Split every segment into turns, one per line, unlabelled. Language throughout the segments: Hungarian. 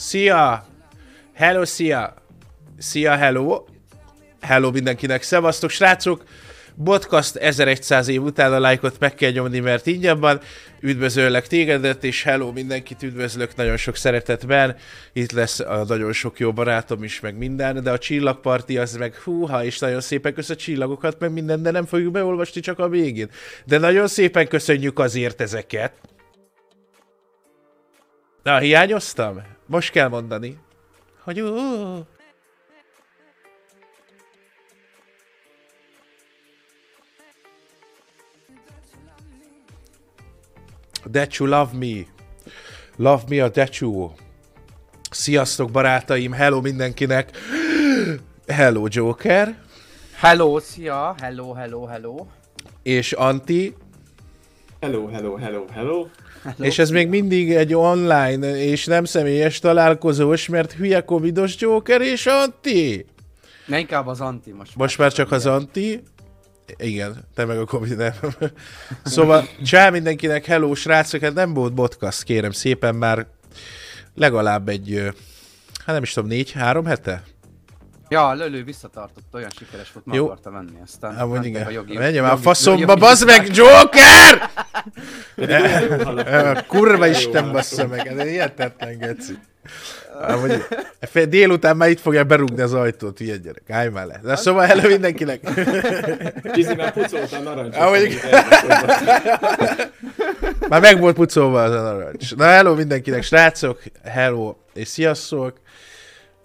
Szia! Hello, szia! Szia, hello! Hello mindenkinek, szevasztok, srácok! Podcast 1100 év után a lájkot meg kell nyomni, mert ingyen van. Üdvözöllek tégedet, és hello mindenkit, üdvözlök nagyon sok szeretetben. Itt lesz a nagyon sok jó barátom is, meg minden, de a csillagparti az meg húha, és nagyon szépen kösz a csillagokat, meg minden, de nem fogjuk beolvasni csak a végén. De nagyon szépen köszönjük azért ezeket. Na, hiányoztam? Most kell mondani, hogy uh, That you love me. Love me a that you. Sziasztok barátaim, hello mindenkinek. Hello Joker.
Hello, szia, hello, hello, hello.
És Anti.
Hello, hello, hello, hello.
Hello. És ez még mindig egy online és nem személyes találkozós, mert hülye covidos Joker és Anti.
Ne inkább az Anti most.
Most már csak az Anti. Igen, te meg a Covid nem. szóval, csá mindenkinek, hello srácok, hát nem volt podcast, kérem szépen, már legalább egy, hát nem is tudom, négy-három hete?
Ja, a lölő visszatartott, olyan sikeres volt, meg Jó. akarta venni, aztán
hát, mondjuk igen. a jogi... Menjem már faszomba, bazd meg, Joker! Kurva Isten bassza meg, ez hihetetlen geci. Amúgy, délután már itt fogja berúgni az ajtót, ilyen gyerek. Állj már le. De szóval hello mindenkinek.
Kizi már pucolta a narancsot.
Amúgy... már meg volt pucolva az a narancs. Na hello mindenkinek, srácok. Hello és sziasztok.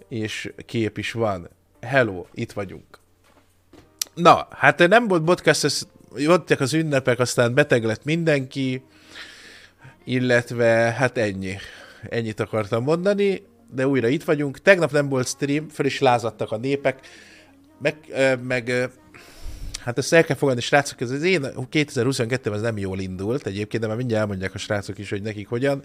És kép is van. Hello, itt vagyunk. Na, hát nem volt podcast, ez, jöttek az ünnepek, aztán beteg lett mindenki, illetve hát ennyi. Ennyit akartam mondani de újra itt vagyunk. Tegnap nem volt stream, fel is lázadtak a népek, meg, meg hát ezt el kell fogadni, srácok, ez az én 2022 ez nem jól indult egyébként, de már mindjárt elmondják a srácok is, hogy nekik hogyan.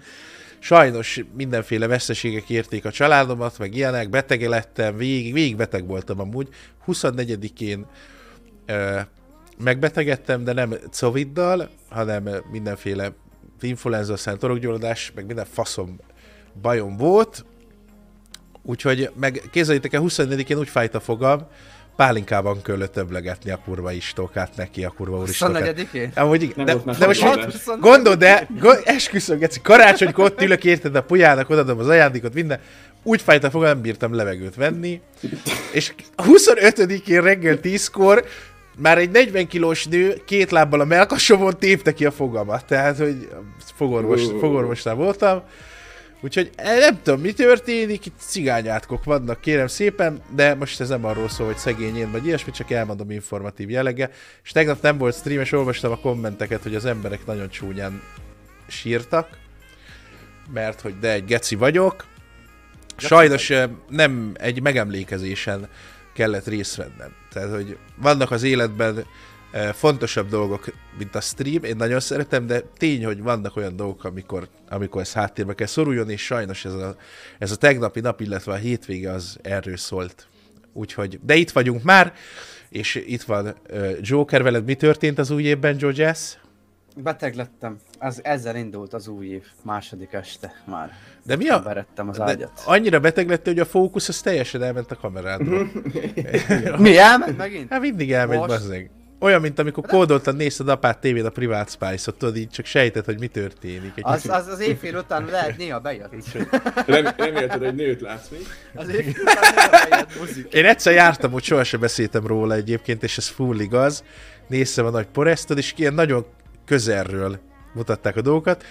Sajnos mindenféle veszteségek érték a családomat, meg ilyenek, beteg lettem, végig, végig beteg voltam amúgy. 24-én megbetegedtem, de nem Coviddal, hanem mindenféle influenza, szent meg minden faszom bajom volt, Úgyhogy meg képzeljétek el, 24-én úgy fájt a fogam, pálinkában kellett többlegetni a kurva istókát neki, a kurva úristokát.
24-én?
Amúgy igen, de, de, de most mit, gondol, de go, esküszöm, Geci, karácsonykor ott ülök, érted, a pujának odadom az ajándékot, minden, úgy fájt a fogam, nem bírtam levegőt venni, és 25-én reggel 10-kor már egy 40 kilós nő két lábbal a melkasomon tépte ki a fogamat, tehát, hogy fogorvos, fogorvosnál voltam, Úgyhogy eh, nem tudom, mi történik, itt cigányátkok vannak, kérem szépen, de most ez nem arról szól, hogy szegény én vagy ilyesmi, csak elmondom informatív jellege. És tegnap nem volt stream, és olvastam a kommenteket, hogy az emberek nagyon csúnyán sírtak, mert hogy de egy geci vagyok. Sajnos eh, nem egy megemlékezésen kellett részt vennem. Tehát, hogy vannak az életben fontosabb dolgok, mint a stream, én nagyon szeretem, de tény, hogy vannak olyan dolgok, amikor, amikor ez háttérbe kell szoruljon, és sajnos ez a, ez a tegnapi nap, illetve a hétvége az erről szólt. Úgyhogy, de itt vagyunk már, és itt van uh, Joker, veled mi történt az új évben, Joe Jazz?
Beteg lettem. Az, ezzel indult az új év, második este már.
De mi a...
Berettem az ágyat.
Annyira beteg lett, hogy a fókusz az teljesen elment a kamerádról.
mi elment megint?
Hát mindig elmegy, bazzeg. Olyan, mint amikor kódoltan nézted apát tévén a Private Spice-ot, tudod, így csak sejtett, hogy mi történik.
Egy az, az, az éjfél után lehet néha bejött.
Rem, remélted, hogy nőt látsz még?
Az éjfél után néha bejött
muzik. Én egyszer jártam, hogy sohasem beszéltem róla egyébként, és ez full igaz. Néztem a nagy poresztod, és ilyen nagyon közelről mutatták a dolgokat,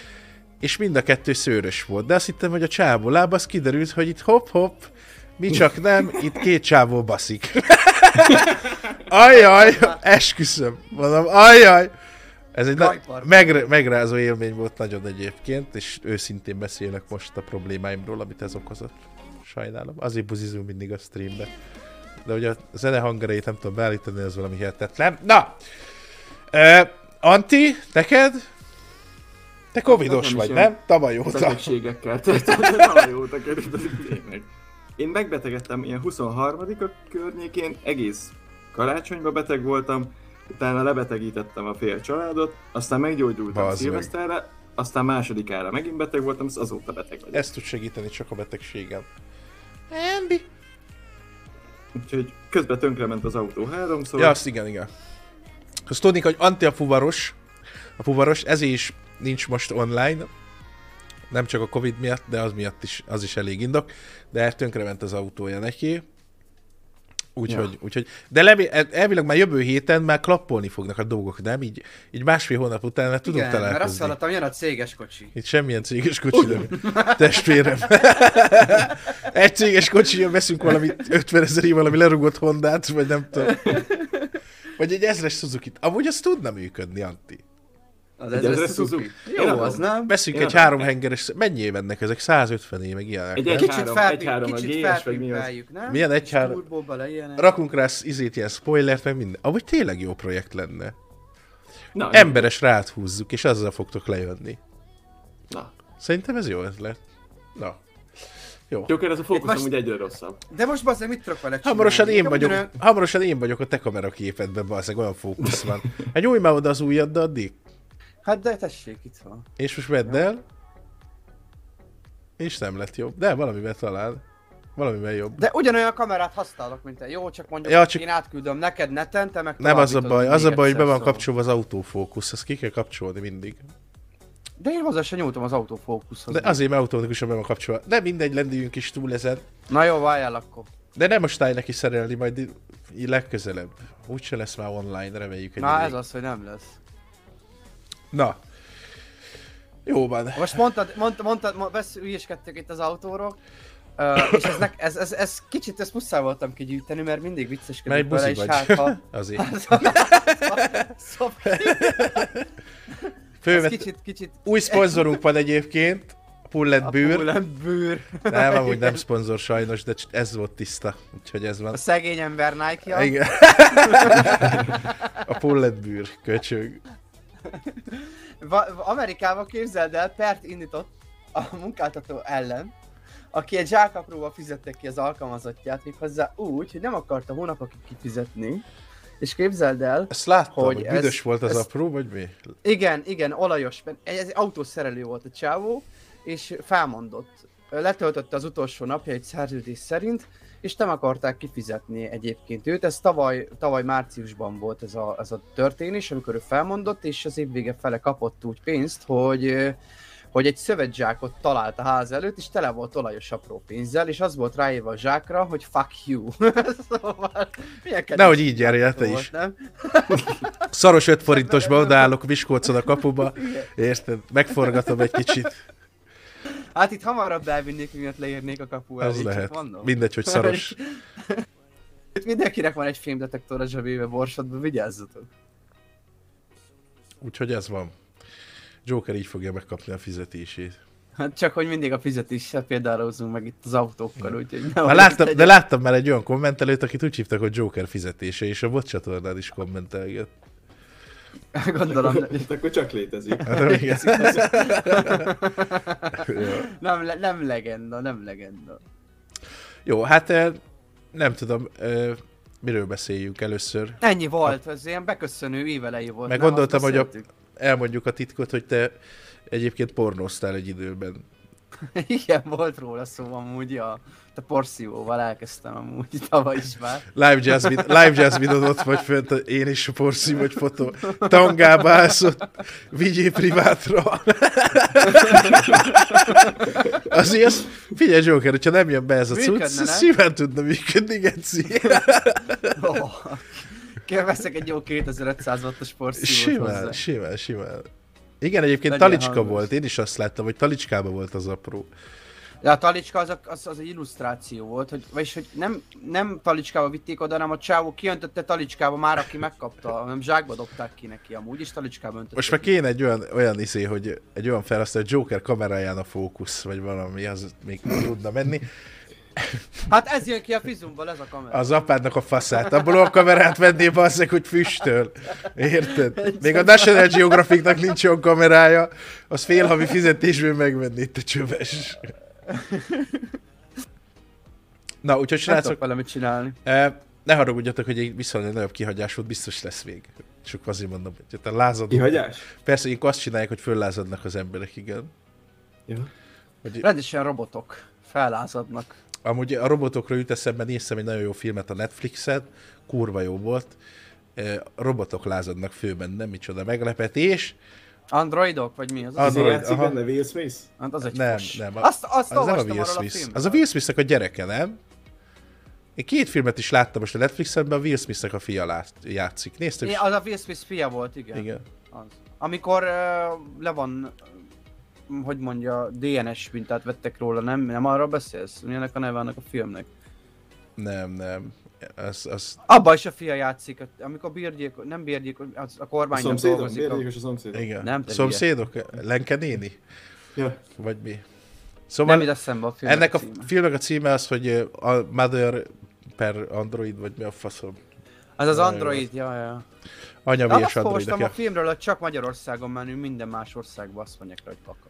és mind a kettő szőrös volt. De azt hittem, hogy a csávó láb, az kiderült, hogy itt hop-hop, mi csak nem, itt két csávó baszik. Ajaj, esküszöm, mondom, ajaj. Ez egy na- megre- megrázó élmény volt nagyon egyébként, és őszintén beszélek most a problémáimról, amit ez okozott. Sajnálom. Azért buzizunk mindig a streambe. De ugye a zene hangereit nem tudom beállítani, ez valami hihetetlen. Na! Uh, Anti, neked? Te covidos hát, vagy, nem? Tavaly óta.
Betegségekkel. Tavaly óta került. Én megbetegedtem ilyen 23-a környékén, egész karácsonyba beteg voltam, utána lebetegítettem a fél családot, aztán meggyógyultam szilveszterre, aztán másodikára megint beteg voltam, az azóta beteg vagyok.
Ezt tud segíteni csak a betegségem. Embi.
Úgyhogy közben tönkrement az autó háromszor.
Ja, azt igen, igen. Azt tudni, hogy Anti a fuvaros, a fuvaros, ezért is nincs most online, nem csak a Covid miatt, de az miatt is, az is elég indok, de tönkrement az autója neki. Úgyhogy, ja. úgyhogy, de levi, elvileg már jövő héten már klappolni fognak a dolgok, nem? Így, így másfél hónap után már tudunk
Igen,
találkozni.
mert azt hallottam, jön a céges kocsi.
Itt semmilyen céges kocsi nem. Testvérem. Egy céges kocsi, veszünk valami 50 ezer valami lerugott Hondát, vagy nem tudom. Vagy egy ezres suzuki -t. Amúgy az tudna működni, Antti.
Az ezres Suzuki. Suzuki. Jó,
Én
az nem?
Veszünk egy három hengeres, mennyi évennek ezek? 150 év, meg ilyenek.
Egy egy-
Kicsit,
három-
fel,
egy három a
kicsit
GS, vagy mi az?
felpimpeljük, nem?
Milyen egy három-. Rakunk rá izét, ilyen spoilert, meg minden. Amúgy tényleg jó projekt lenne.
Na,
Emberes rát húzzuk, és azzal fogtok lejönni.
Na.
Szerintem ez jó ötlet. Na. Jó.
Joker, ez a fókusz
most-
amúgy egyre rosszabb.
De most bazdmeg mit tudok vele csinálni?
Hamarosan én vagyok, hamarosan én vagyok a te kameraképedben, balszeg, olyan fókusz van. Hát nyújj már oda az ujjad, de addig.
Hát de tessék, itt van.
És most vedd el. És nem lett jobb. De valamivel talán. Valamivel jobb.
De ugyanolyan kamerát használok, mint te. Jó, csak mondjuk
Ja, csak-
én átküldöm neked neten, te meg
Nem az a baj, az a baj, hogy be van
szóval.
kapcsolva az autofókusz, ezt ki kell kapcsolni mindig.
De én hozzá sem nyújtom az autofókuszhoz.
De azért, mert automatikusan be van kapcsolva. De mindegy, lendüljünk is túl ezen.
Na jó, várjál akkor.
De nem most állj neki szerelni, majd legközelebb. Úgyse lesz már online, reméljük egy
Na ez az, hogy nem lesz.
Na. Jó van.
Most mondtad, mondtad, mondtad, vesz, ügyeskedtük itt az autóról, uh, és ez, nek, ez, ez, ez, kicsit ezt muszáj voltam kigyűjteni, mert mindig
Mert
vicceskedünk
egy
vele, és hát ha...
Azért.
Szóval, ez
Fővet,
kicsit, kicsit...
új szponzorunk van egyébként. Pullet bűr.
Pullen bűr.
Nem, amúgy nem szponzor sajnos, de ez volt tiszta. Úgyhogy ez van.
A szegény ember Nike-ja.
Igen. A pullet bűr, köcsög.
Amerikában képzeld el, pert indított a munkáltató ellen, aki egy zsákapróval fizette ki az alkalmazottját, méghozzá úgy, hogy nem akarta hónapokig kifizetni, és képzeld el,
Ezt láttam, hogy,
Hogy
hogy büdös
ez-
volt az
ez-
apró, vagy mi?
igen, igen, olajos, egy, egy autószerelő volt a csávó, és felmondott. Letöltötte az utolsó napja egy szerződés szerint, és nem akarták kifizetni egyébként őt. Ez tavaly, tavaly márciusban volt ez a, ez a történés, amikor ő felmondott, és az év vége fele kapott úgy pénzt, hogy hogy egy szövetzsákot talált a ház előtt, és tele volt olajos apró pénzzel, és az volt ráírva a zsákra, hogy fuck you. szóval, milyen
Nehogy így járjál te
volt,
is.
Nem?
Szaros 5 forintosba odaállok Miskolcon a kapuba. Érted? Megforgatom egy kicsit.
Hát itt hamarabb elvinnék, miatt leírnék a kapu elé,
Az lehet.
mondom.
Mindegy, hogy szaros.
Itt mindenkinek van egy fémdetektor a zsebébe, borsodba, vigyázzatok.
Úgyhogy ez van. Joker így fogja megkapni a fizetését.
Hát csak, hogy mindig a fizetéssel példálózunk meg itt az autókkal, úgyhogy
Már
nehogy
láttam, de láttam már egy olyan kommentelőt, akit úgy hívtak, hogy Joker fizetése, és a bot csatornán is kommentelget.
Gondolom, ne-
Itt akkor csak létezik.
Hát, igen. Jó.
nem, nem legenda, nem legenda.
Jó, hát eh, nem tudom, eh, miről beszéljünk először.
Ennyi volt, ez ilyen beköszönő évelei volt.
Meg gondoltam, hogy a-. Elmondjuk a titkot, hogy te egyébként pornóztál egy időben.
Igen, volt róla szó amúgy, a, a porszívóval elkezdtem amúgy tavaly is már.
Live jazz, vid- live jazz videód ott vagy fönt, én is a porszí vagy fotó. Tangába állsz ott, vigyél privátra. Azért azt, figyelj Joker, hogyha nem jön be ez a cucc, szívem tudna működni, Geci.
Oh. Veszek egy jó 2500 wattos porszívót
Simán,
hozzá.
simán, simán. Igen, egyébként
Legyen
talicska
hangos.
volt, én is azt láttam, hogy talicskában volt az apró.
De a talicska az, a- az, az egy illusztráció volt, hogy, vagyis hogy nem, nem talicskába vitték oda, hanem a csávó kiöntötte talicskába már, aki megkapta, hanem zsákba dobták ki neki amúgy, és talicskába öntötte.
Most már kéne egy olyan, olyan izé, hogy egy olyan felhasználó, hogy Joker kameráján a fókusz, vagy valami, az még tudna menni.
Hát ez jön ki a fizumból, ez a kamera.
Az apádnak a faszát. Abból a kamerát venné basszeg, hogy füstöl. Érted? Még a National Geographicnak nincs olyan kamerája, az fél havi fizetésből megvenné, te csöves. Na, úgyhogy srácok,
tudok vele mit csinálni.
eh, ne haragudjatok, hogy egy viszonylag nagyobb kihagyás volt, biztos lesz vég. Csak azért mondom, hogy te lázadok.
Kihagyás?
Persze, ők azt csinálják, hogy föllázadnak az emberek, igen.
Ja.
Hogy,
Rendesen robotok fellázadnak.
Amúgy a robotokra jut eszembe, néztem egy nagyon jó filmet a Netflixen, kurva jó volt. A robotok lázadnak főben, nem micsoda meglepetés.
Androidok, vagy mi az?
Az-
Az,
Android,
játszik
aha.
benne Will Smith?
hát az egy
Nem,
fos.
nem. a-
Azt, azt
az nem a Will
a
Smith.
filmről.
Az a Will Smithnek a gyereke, nem? Én két filmet is láttam most a Netflixen, a Will Smithnek a fia lát, játszik. Néztem is?
az a Will Smith fia volt, igen.
Igen.
Az. Amikor uh, le van, hogy mondja, DNS mintát vettek róla, nem? Nem arról beszélsz? Mi ennek a neve annak a filmnek?
Nem, nem. Az, az,
Abba is a fia játszik, amikor bírgyék, nem bírgyék, az a
A
kormánynak
szomszédom?
dolgozik. A...
Bérgyékos a szomszédom?
igen.
Nem, te
Szomszédok? Lenke néni?
Ja.
Vagy mi?
Nem
Szóval
jut eszembe a
ennek a filmnek a címe az, hogy ö, a Mother per Android, vagy mi a faszom.
Az az Android, ja, ja.
Anya
De azt
és Android.
olvastam a filmről, hogy csak Magyarországon menő, minden más országban azt mondják hogy kaka.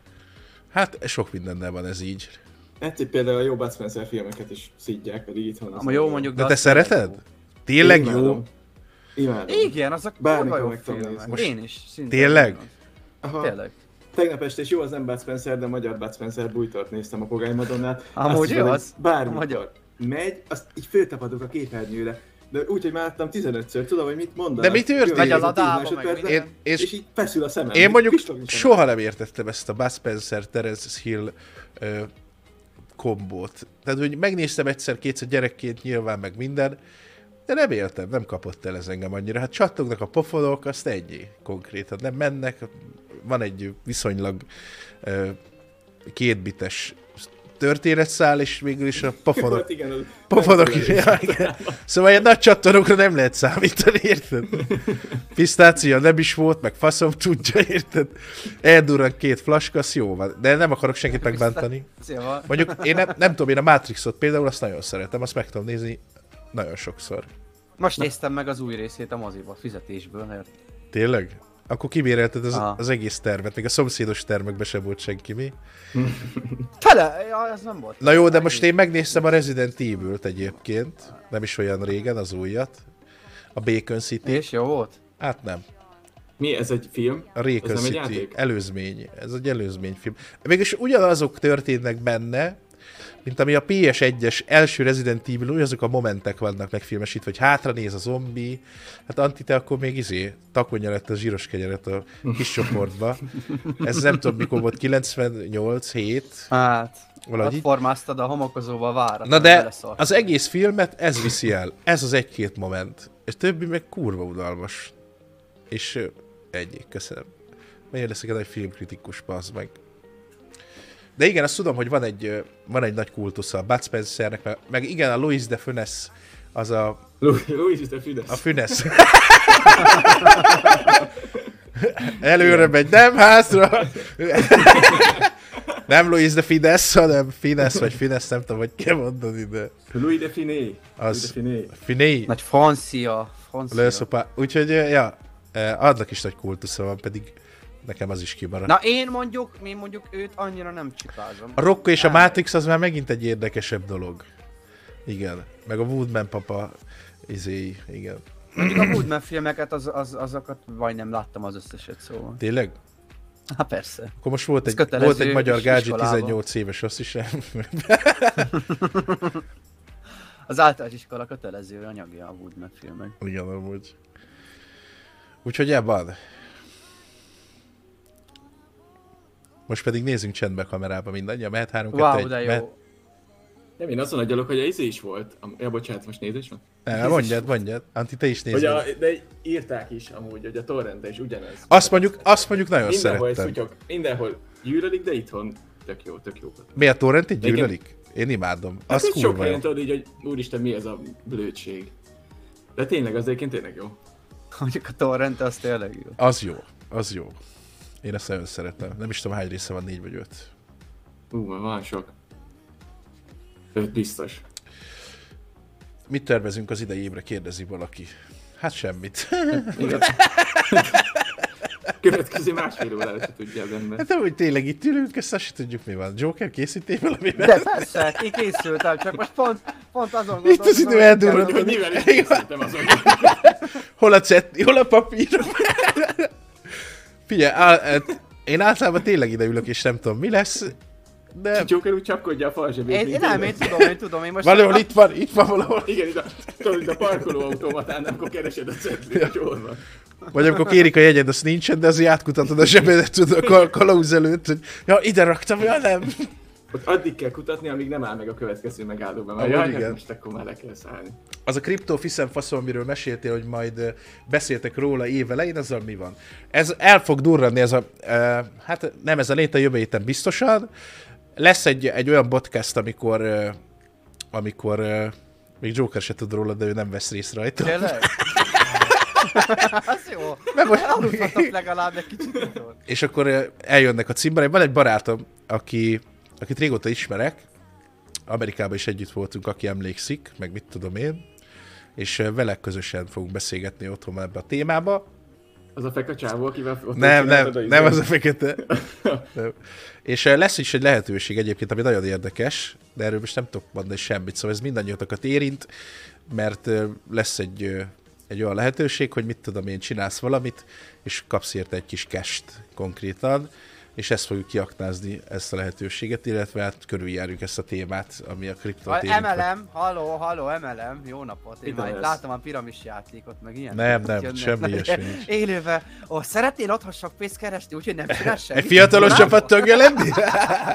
Hát sok mindennel van ez így.
Egyszer például a jó Bud Spencer filmeket is szidják, pedig itthon az
jó mondjuk,
De te szereted?
jó.
Tényleg jó?
Imádom.
Igen, azok kurva jó filmek.
Most
Én is. szintén
tényleg?
Aha.
Tényleg.
Tegnap este is jó, az nem Bud Spencer, de magyar Bud Spencer bújtort néztem a Pogány Madonnát.
Amúgy jó az. A magyar.
Megy, azt így föltapadok a képernyőre. De úgy, hogy már láttam 15-ször, tudom, hogy mit mondanak.
De mi történik?
Következő
Megy a
10
ladába, meg
Én, és
és így feszül a szemem.
Én mondjuk soha nem értettem ezt a Bud Spencer, Terence Hill ö, kombót. Tehát, hogy megnéztem egyszer-kétszer gyerekként nyilván meg minden, de nem éltem, nem kapott el ez engem annyira. Hát csattognak a pofonok, azt ennyi konkrétan. Nem mennek, van egy viszonylag ö, kétbites történetszál, és végül is a pofonok
Volt, igen, az-
Pofonok is. Igen. Szóval ilyen nagy csattanokra nem lehet számítani, érted? Pisztácia nem is volt, meg faszom tudja, érted? Eldurran két flaska, az jó van. De nem akarok senkit megbántani. Mondjuk én nem, nem tudom, én a Matrixot például azt nagyon szeretem, azt meg tudom nézni nagyon sokszor.
most néztem meg az új részét a moziba, fizetésből, mert
Tényleg? Akkor kibérelted az,
Aha.
az egész termet, még a szomszédos termekbe se volt senki, mi?
tele, ja, ez nem volt.
Na jó, de most én megnéztem a Resident Evil-t egyébként, nem is olyan régen, az újat. A Bacon City.
És jó volt?
Hát nem.
Mi, ez egy film?
A
egy
City
játék?
előzmény. Ez egy előzményfilm. Mégis ugyanazok történnek benne, mint ami a PS1-es első Resident Evil, ugyanazok a momentek vannak megfilmesítve, hogy hátra néz a zombi. Hát Anti, te akkor még izé, takonya lett a zsíros kenyeret a kis csoportba. Ez nem tudom mikor volt, 98, 7,
Hát,
valahogy
ott formáztad a homokozóval várat.
Na de
beleszart.
az egész filmet ez viszi el. Ez az egy-két moment. És többi meg kurva udalmas. És ennyi, köszönöm. Miért leszek egy filmkritikus, az meg. De igen, azt tudom, hogy van egy, van egy nagy kultusza a Bud Spencernek, meg, meg igen, a Louis de Funes, az a,
Louis de Fidesz.
a Funes. Előre megy, nem hátra! nem Louis de Fidesz, hanem Fines vagy Fines, nem tudom, hogy kell mondani, de
Louis de Finé.
Az
Finé.
Nagy francia, francia.
Úgyhogy, ja, adnak is nagy kultusza van, pedig nekem az is kimaradt.
Na én mondjuk, én mondjuk őt annyira nem csipázom.
A Rocco és a
Nem.
Matrix az már megint egy érdekesebb dolog. Igen. Meg a Woodman papa izé, igen.
Mondjuk a Woodman filmeket, az, az, azokat majdnem láttam az összeset, szóval.
Tényleg?
Hát persze.
Akkor most volt
Ez
egy, volt egy magyar
iskolában.
18 éves, azt is nem.
Az általános iskola kötelező anyagja a Woodman filmek.
Igen, amúgy. Úgyhogy ebben. Most pedig nézzünk csendbe kamerába mindannyian, mehet 3 2
Wow,
1.
de
Mehet...
jó.
Nem, én azon agyalok, hogy a izé is volt. A, ja, bocsánat, most nézés van?
Ne, mondjad, mondjad. Anti, te is
a,
meg.
de írták is amúgy, hogy a torrente is ugyanez.
Azt mondjuk, azt mondjuk nagyon
mindenhol egy
szerettem.
szutyok, mindenhol gyűlölik, de itthon tök jó, tök jó.
Mi a torrent
Igen.
gyűlölik? Én imádom.
Hát
Az
sok helyen tudod így, hogy úristen, mi ez a blödség. De tényleg, az egyébként tényleg jó.
Mondjuk a torrent az tényleg jó.
Az jó. Az jó. Én ezt nagyon szeretem. Nem is tudom hány része van, négy vagy öt.
Ú, már van sok. Öt biztos.
Mit tervezünk az idei évre, kérdezi valaki. Hát semmit.
Igen. Következő másfél órára se tudja az ember.
Hát nem, hogy tényleg itt ülünk, ezt azt se tudjuk mi van. Joker készítél valamivel?
De persze, én készültem, csak most pont, pont azon
Itt
gondoltam,
az idő eldurrant.
Hogy mivel is készültem azon.
Hol a cetni, hol a papír? Figyelj, á, hát én általában tényleg ide ülök, és nem tudom, mi lesz, de
Joker úgy csapkodja a fal zsebét.
Én, én nem, én tudom, én tudom, én most...
valahol itt van, itt van valahol.
Igen, itt a, tudod, itt a parkoló automatán, amikor keresed a cetlit, hol van.
Vagy amikor kérik a jegyed, azt nincsen, de azért átkutatod a zsebedet, tudod, a kal- kalauz előtt, hogy ja, ide raktam, ja nem.
Ott addig kell kutatni, amíg nem áll meg a következő megállóban. Mert jaj,
igen.
most akkor már le kell szállni.
Az a kriptó fiszem faszom, amiről meséltél, hogy majd beszéltek róla év elején, azzal mi van? Ez el fog durranni, ez a, e, hát nem ez a lét a jövő héten biztosan. Lesz egy, egy olyan podcast, amikor, ö, amikor ö, még Joker se tud róla, de ő nem vesz részt rajta.
Tényleg? Az jó.
Meg most-
Aludhatok legalább egy kicsit.
És akkor eljönnek a címbe. Van egy barátom, aki, akit régóta ismerek, Amerikában is együtt voltunk, aki emlékszik, meg mit tudom én, és vele közösen fogunk beszélgetni otthon ebbe a témába.
Az a feka csávó, akivel ott
Nem, nem,
csináltad
nem az a fekete. nem. És lesz is egy lehetőség egyébként, ami nagyon érdekes, de erről most nem tudok mondani semmit, szóval ez mindannyiatokat érint, mert lesz egy, egy olyan lehetőség, hogy mit tudom én, csinálsz valamit, és kapsz érte egy kis cash konkrétan, és ezt fogjuk kiaknázni, ezt a lehetőséget, illetve hát körüljárjuk ezt a témát, ami a kriptót
Ha. MLM, halló, halló, MLM, jó napot. Én
Ide
már látom a piramis játékot, meg ilyen.
Nem, nem,
Jönnek.
semmi ilyesmi nincs.
Élőve, ó, szeretnél otthon sok pénzt keresni, úgyhogy nem csinál semmit?
Egy fiatalos csapat tagja lenni?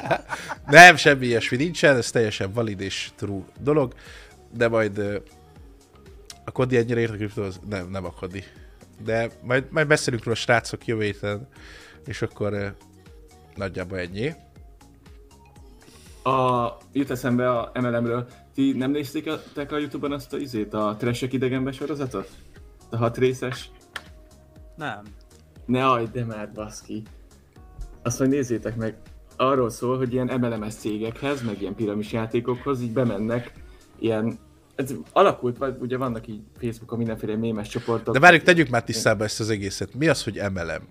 nem, semmi ilyesmi nincsen, ez teljesen valid és true dolog, de majd a Kodi ennyire ért a kriptóhoz? Nem, nem a Kodi. De majd, majd beszélünk róla srácok jövő héten, és akkor nagyjából ennyi.
A, jut eszembe a MLM-ről. Ti nem néztétek a Youtube-on azt a izét, a Trashek idegenbe sorozatot? A hat részes?
Nem.
Ne aj, de már baszki. Azt majd nézzétek meg. Arról szól, hogy ilyen MLM-es cégekhez, meg ilyen piramis játékokhoz így bemennek ilyen ez alakult, vagy ugye vannak így Facebookon mindenféle mémes csoportok.
De várjuk, tegyük már tisztába ezt az egészet. Mi az, hogy MLM?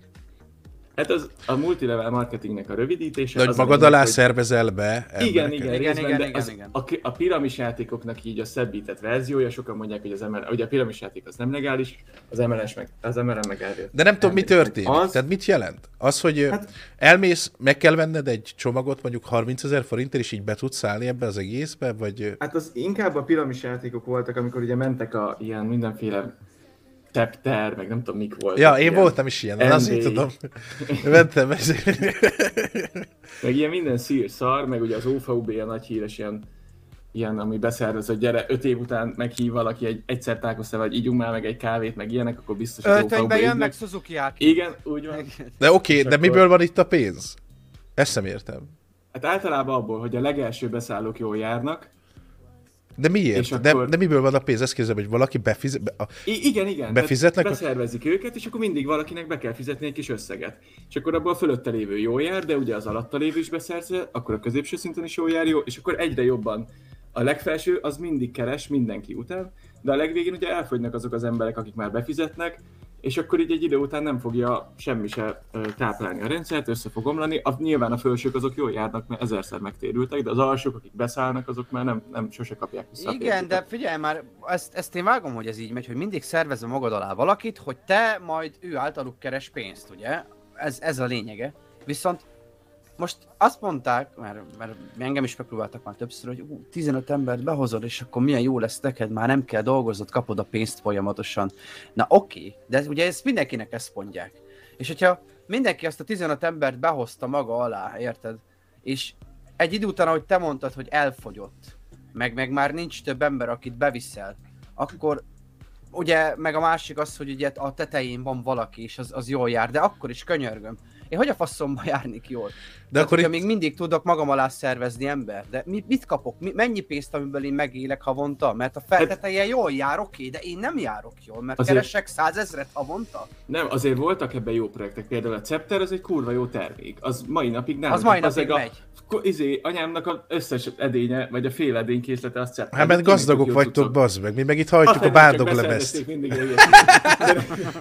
Hát az a multilevel marketingnek a rövidítése.
De hogy
az a
magad alá
hogy-
szervezel be
Igen,
embereket?
igen,
Igen,
részben,
igen, igen,
az,
igen.
A, a piramis játékoknak így a szebbített verziója, sokan mondják, hogy az ML, ugye a piramis játék az nem legális, az MLS meg, az MLM meg elvért.
De nem tudom, mi történik.
Az,
Tehát mit jelent? Az, hogy hát, elmész, meg kell venned egy csomagot mondjuk 30 ezer forintért, és így be tudsz állni ebbe az egészbe, vagy...
Hát az inkább a piramis játékok voltak, amikor ugye mentek a ilyen mindenféle Tepter, meg nem tudom mik voltak.
Ja, én
ilyen,
voltam is ilyen, azért
NBA.
tudom. Mentem ezért.
Meg ilyen minden szír szar, meg ugye az OVB a nagy híres ilyen, ilyen ami beszervez, hogy gyere, öt év után meghív valaki, egy, egyszer találkoztál, vagy ígyunk már meg egy kávét, meg ilyenek, akkor biztos az
Öltönybe
OVB
jön, meg Suzuki át.
Igen, úgy van.
De oké,
És
de
akkor-
miből van itt a pénz? Ezt nem értem.
Hát általában abból, hogy a legelső beszállók jól járnak.
De miért?
És
De,
akkor-
de miből van a pénz? Ezt képzelem, hogy valaki befizet... Be, a,
I- igen, igen.
Befizetnek?
Tehát Beszervezik őket, és akkor mindig valakinek be kell fizetni egy kis összeget. És akkor abból a fölötte lévő jól jár, de ugye az alatta lévő is beszerzve, akkor a középső szinten is jól jár, jó, és akkor egyre jobban. A legfelső az mindig keres mindenki után, de a legvégén ugye elfogynak azok az emberek, akik már befizetnek, és akkor így egy idő után nem fogja semmi se táplálni a rendszert, össze fog omlani. A, nyilván a felsők azok jól járnak, mert ezerszer megtérültek, de az alsók, akik beszállnak, azok már nem, nem sose kapják vissza.
Igen, de figyelj már, ezt, ezt én vágom, hogy ez így megy, hogy mindig szervezve magad alá valakit, hogy te majd ő általuk keres pénzt, ugye? Ez, ez a lényege. Viszont most azt mondták, mert, mert engem is megpróbáltak már többször, hogy ú, 15 embert behozod, és akkor milyen jó lesz neked, már nem kell dolgoznod, kapod a pénzt folyamatosan. Na oké, de ez, ugye ezt mindenkinek ezt mondják. És hogyha mindenki azt a 15 embert behozta maga alá, érted? És egy idő után, ahogy te mondtad, hogy elfogyott, meg, meg már nincs több ember, akit beviszel, akkor ugye, meg a másik az, hogy ugye a tetején van valaki, és az, az jól jár, de akkor is könyörgöm. Én hogy a faszomba járnék jól?
De akkor
itt... még mindig tudok magam alá szervezni ember, de mit, mit kapok? Mi, mennyi pénzt, amiből én megélek havonta? Mert a felteteje jól jár, oké, de én nem járok jól, mert
Azért-
keresek százezret havonta.
Nem, azért voltak ebben jó projektek, például a Scepter az egy kurva jó termék. Az mai napig nem.
Az mai
Az
napig
a,
megy.
ko- izé, anyámnak az összes edénye, vagy a fél edénykészlete az Scepter.
hát mert gazdagok vagytok, bazd meg. Mi meg itt hajtjuk a
Azt
bárdog lemezt.
a.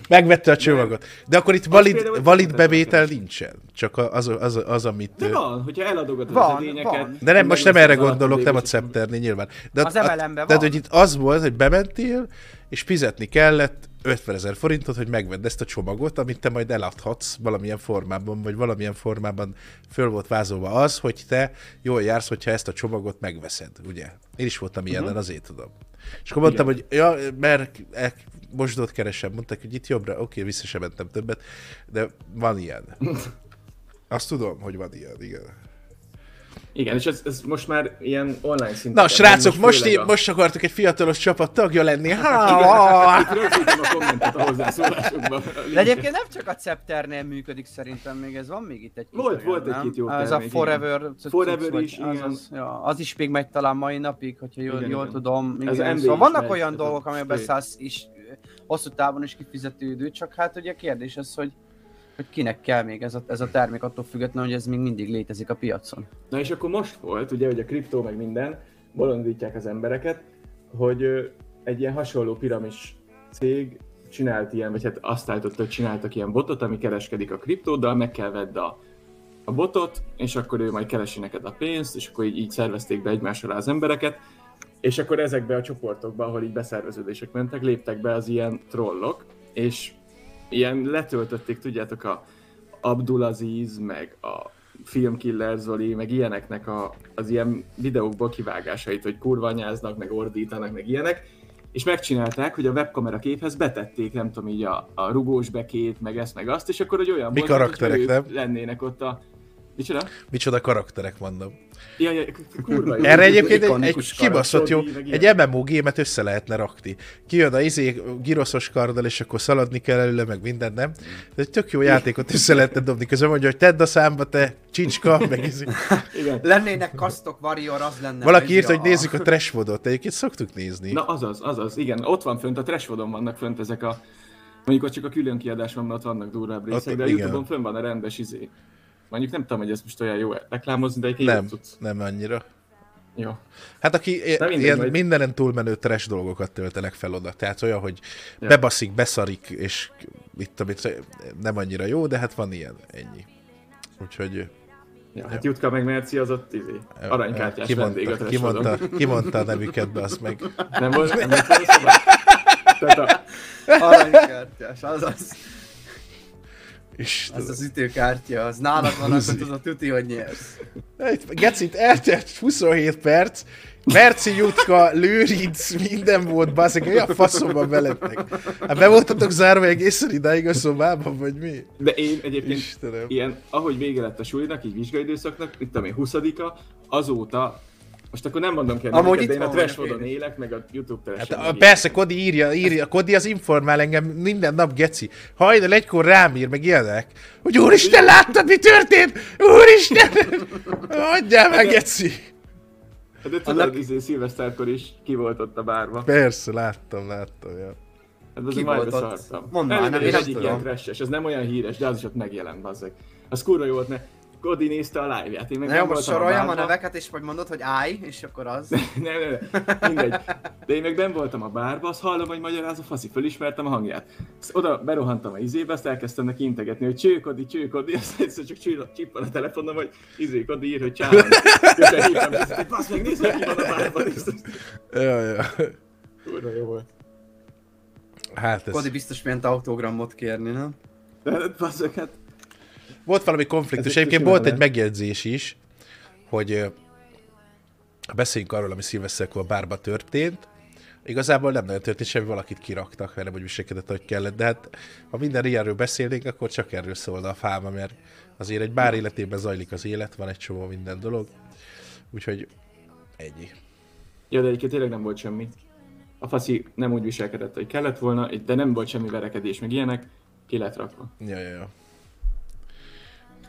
Megvette a csomagot. De akkor itt valid, valid bevételnél nincsen. Csak az, az, az amit...
De van, hogyha eladogatod
Van,
az edényeket.
van.
De nem, most nem erre gondolok, nem a
alaplévés,
Cepternél nyilván. De
Az
a-
MLM-ben
Tehát, hogy itt az volt, hogy bementél, és fizetni kellett 50 ezer forintot, hogy megvedd ezt a csomagot, amit te majd eladhatsz valamilyen formában, vagy valamilyen formában föl volt vázolva az, hogy te jól jársz, hogyha ezt a csomagot megveszed, ugye? Én is voltam ilyenen, uh-huh. azért tudom. És akkor mondtam, hogy ja, mert e, mosdót keresem, mondták, hogy itt jobbra, oké, vissza sem mentem többet, de van ilyen. Azt tudom, hogy van ilyen, igen.
Igen, és ez, ez most már ilyen online szinten.
Na, srácok, most,
főleg
én, most akartok egy fiatalos csapat tagja lenni.
Igen,
Ha,
itt rögzítem a kommentet a hozzászólásokban.
De egyébként nem csak a Scepternél működik szerintem még ez, van még itt egy
Volt-
olyan,
volt egy-két jó
Az a Forever,
Forever is,
az,
igen.
az, is még megy talán mai napig, hogyha jól,
Igen,
jól
igen.
tudom.
Ez
Igen. Szóval
is
vannak
megy,
olyan
ez
dolgok,
a
amelyekben szállsz is hosszú távon is kifizető idő, csak hát ugye kérdés az, hogy hogy kinek kell még ez a, ez a termék attól függetlenül, hogy ez még mindig létezik a piacon.
Na és akkor most volt, ugye, hogy a kriptó meg minden, bolondítják az embereket, hogy egy ilyen hasonló piramis cég csinált ilyen, vagy hát azt állította, hogy csináltak ilyen botot, ami kereskedik a kriptóddal, meg kell vedd a, a botot, és akkor ő majd keresi neked a pénzt, és akkor így, így szervezték be egymás alá az embereket, és akkor ezekbe a csoportokba, ahol így beszerveződések mentek, léptek be az ilyen trollok, és ilyen letöltötték, tudjátok, a Abdulaziz, meg a Filmkiller Zoli, meg ilyeneknek a, az ilyen videókból kivágásait, hogy kurvanyáznak, meg ordítanak, meg ilyenek, és megcsinálták, hogy a webkamera képhez betették, nem tudom, így a, a rugós bekét, meg ezt, meg azt, és akkor, hogy olyan
Mi
volt,
karakterek,
ők
nem?
lennének ott a... Micsoda?
Micsoda karakterek mondom.
Ja, ja, kurva jó.
Erre egyébként egy, egy kibaszott jó, egy MMO gémet össze lehetne rakni. Kijön a izé, giroszos karddal, és akkor szaladni kell előle, meg minden, nem? De egy tök jó játékot össze lehetne dobni. Közben mondja, hogy tedd a számba, te csicska, meg izé.
Igen.
Lennének kasztok, warrior, az lenne.
Valaki írt,
a-
hogy nézzük a trash modot. Egyébként szoktuk nézni.
Na azaz, azaz, igen. Ott van fönt, a Trashvodon vannak fönt ezek a... Mondjuk ott csak a külön kiadás van, mert ott vannak durvább részek,
Ott-
de a
igen.
Youtube-on fönn van a rendes izé. Mondjuk nem tudom, hogy ez most olyan jó reklámozni, de egy
nem,
cucc.
nem annyira.
Jó.
Hát aki
Na mindegy,
ilyen
majd-
mindenen túlmenő trash dolgokat töltenek fel oda. Tehát olyan, hogy
Ja.
bebaszik, beszarik, és itt, amit nem annyira jó, de hát van ilyen, ennyi. Úgyhogy
Ja, hát Jutka meg Merci az ott izé, aranykártyás vendég a
kimondta,
Trashvodon.
kimondta, kimondta a nevüket, be azt meg.
Nem volt, nem volt? Tehát a,
Aranykártyás, azaz.
És
Az az ütőkártya, az nálad van, akkor tudod, tuti, hogy nyersz.
Itt, Gecit, eltelt 27 perc, Merci, Jutka, Lőrinc, minden volt, baszik, olyan faszomban belettek. Hát be voltatok zárva egészen idáig a szobában, vagy mi?
de én egyébként
Istenem.
ilyen, ahogy vége lett a sulinak, így vizsgaidőszaknak, itt tudom én, 20 azóta, most akkor nem mondom ki a
Amúgy
de én a
is.
élek, meg a Youtube
Hát
trash
a, persze, Kodi írja, írja, Kodi az informál engem minden nap, geci. Hajnal egykor rám ír, meg ilyenek, hogy úristen, láttad, mi történt? Úristen! Adjál meg, geci!
De tudod,
Annak-
izé, szilveszterkor is ki volt ott a bárba.
Persze, láttam, láttam, ja.
Hát az
Ki volt ott?
beszartam.
Mondd már, nem,
Ez
én nem tudom.
ez nem olyan híres, de az is ott megjelent, bazzeg. Az kurva jó volt, mert Cody nézte a live-ját, én meg nem
most
voltam
soroljam a
bárban.
neveket, és majd mondod, hogy állj, és akkor az.
nem, nem, nem, mindegy. De én meg ben voltam a bárba, azt hallom, hogy magyaráz a faszi, fölismertem a hangját. Azt oda berohantam a izébe, azt elkezdtem neki integetni, hogy csőkodi, csőkodi, azt egyszer csak cső- csippal a telefonom, hogy izé, Kodi ír, hogy. Jöttem hívtam, hogy basz meg, nézd meg, ki van a bárban.
Ja, ja.
Kurva jó volt.
Hát ez...
Kodi biztos ment autogramot kérni, nem?
De hát, basz meg, hát
Volt valami konfliktus, egyébként volt egy megjegyzés is, hogy beszéljünk arról, ami szilveszterkor a bárba történt. Igazából nem nagyon történt semmi, valakit kiraktak, mert nem úgy viselkedett, hogy kellett, de hát ha minden ilyenről beszélnénk, akkor csak erről szólna a fáma, mert azért egy bár életében zajlik az élet, van egy csomó minden dolog. Úgyhogy ennyi.
Ja, de egyébként tényleg nem volt semmi. A faszi nem úgy viselkedett, hogy kellett volna, de nem volt semmi verekedés, meg ilyenek, ki lett rakva.
Ja, ja, ja.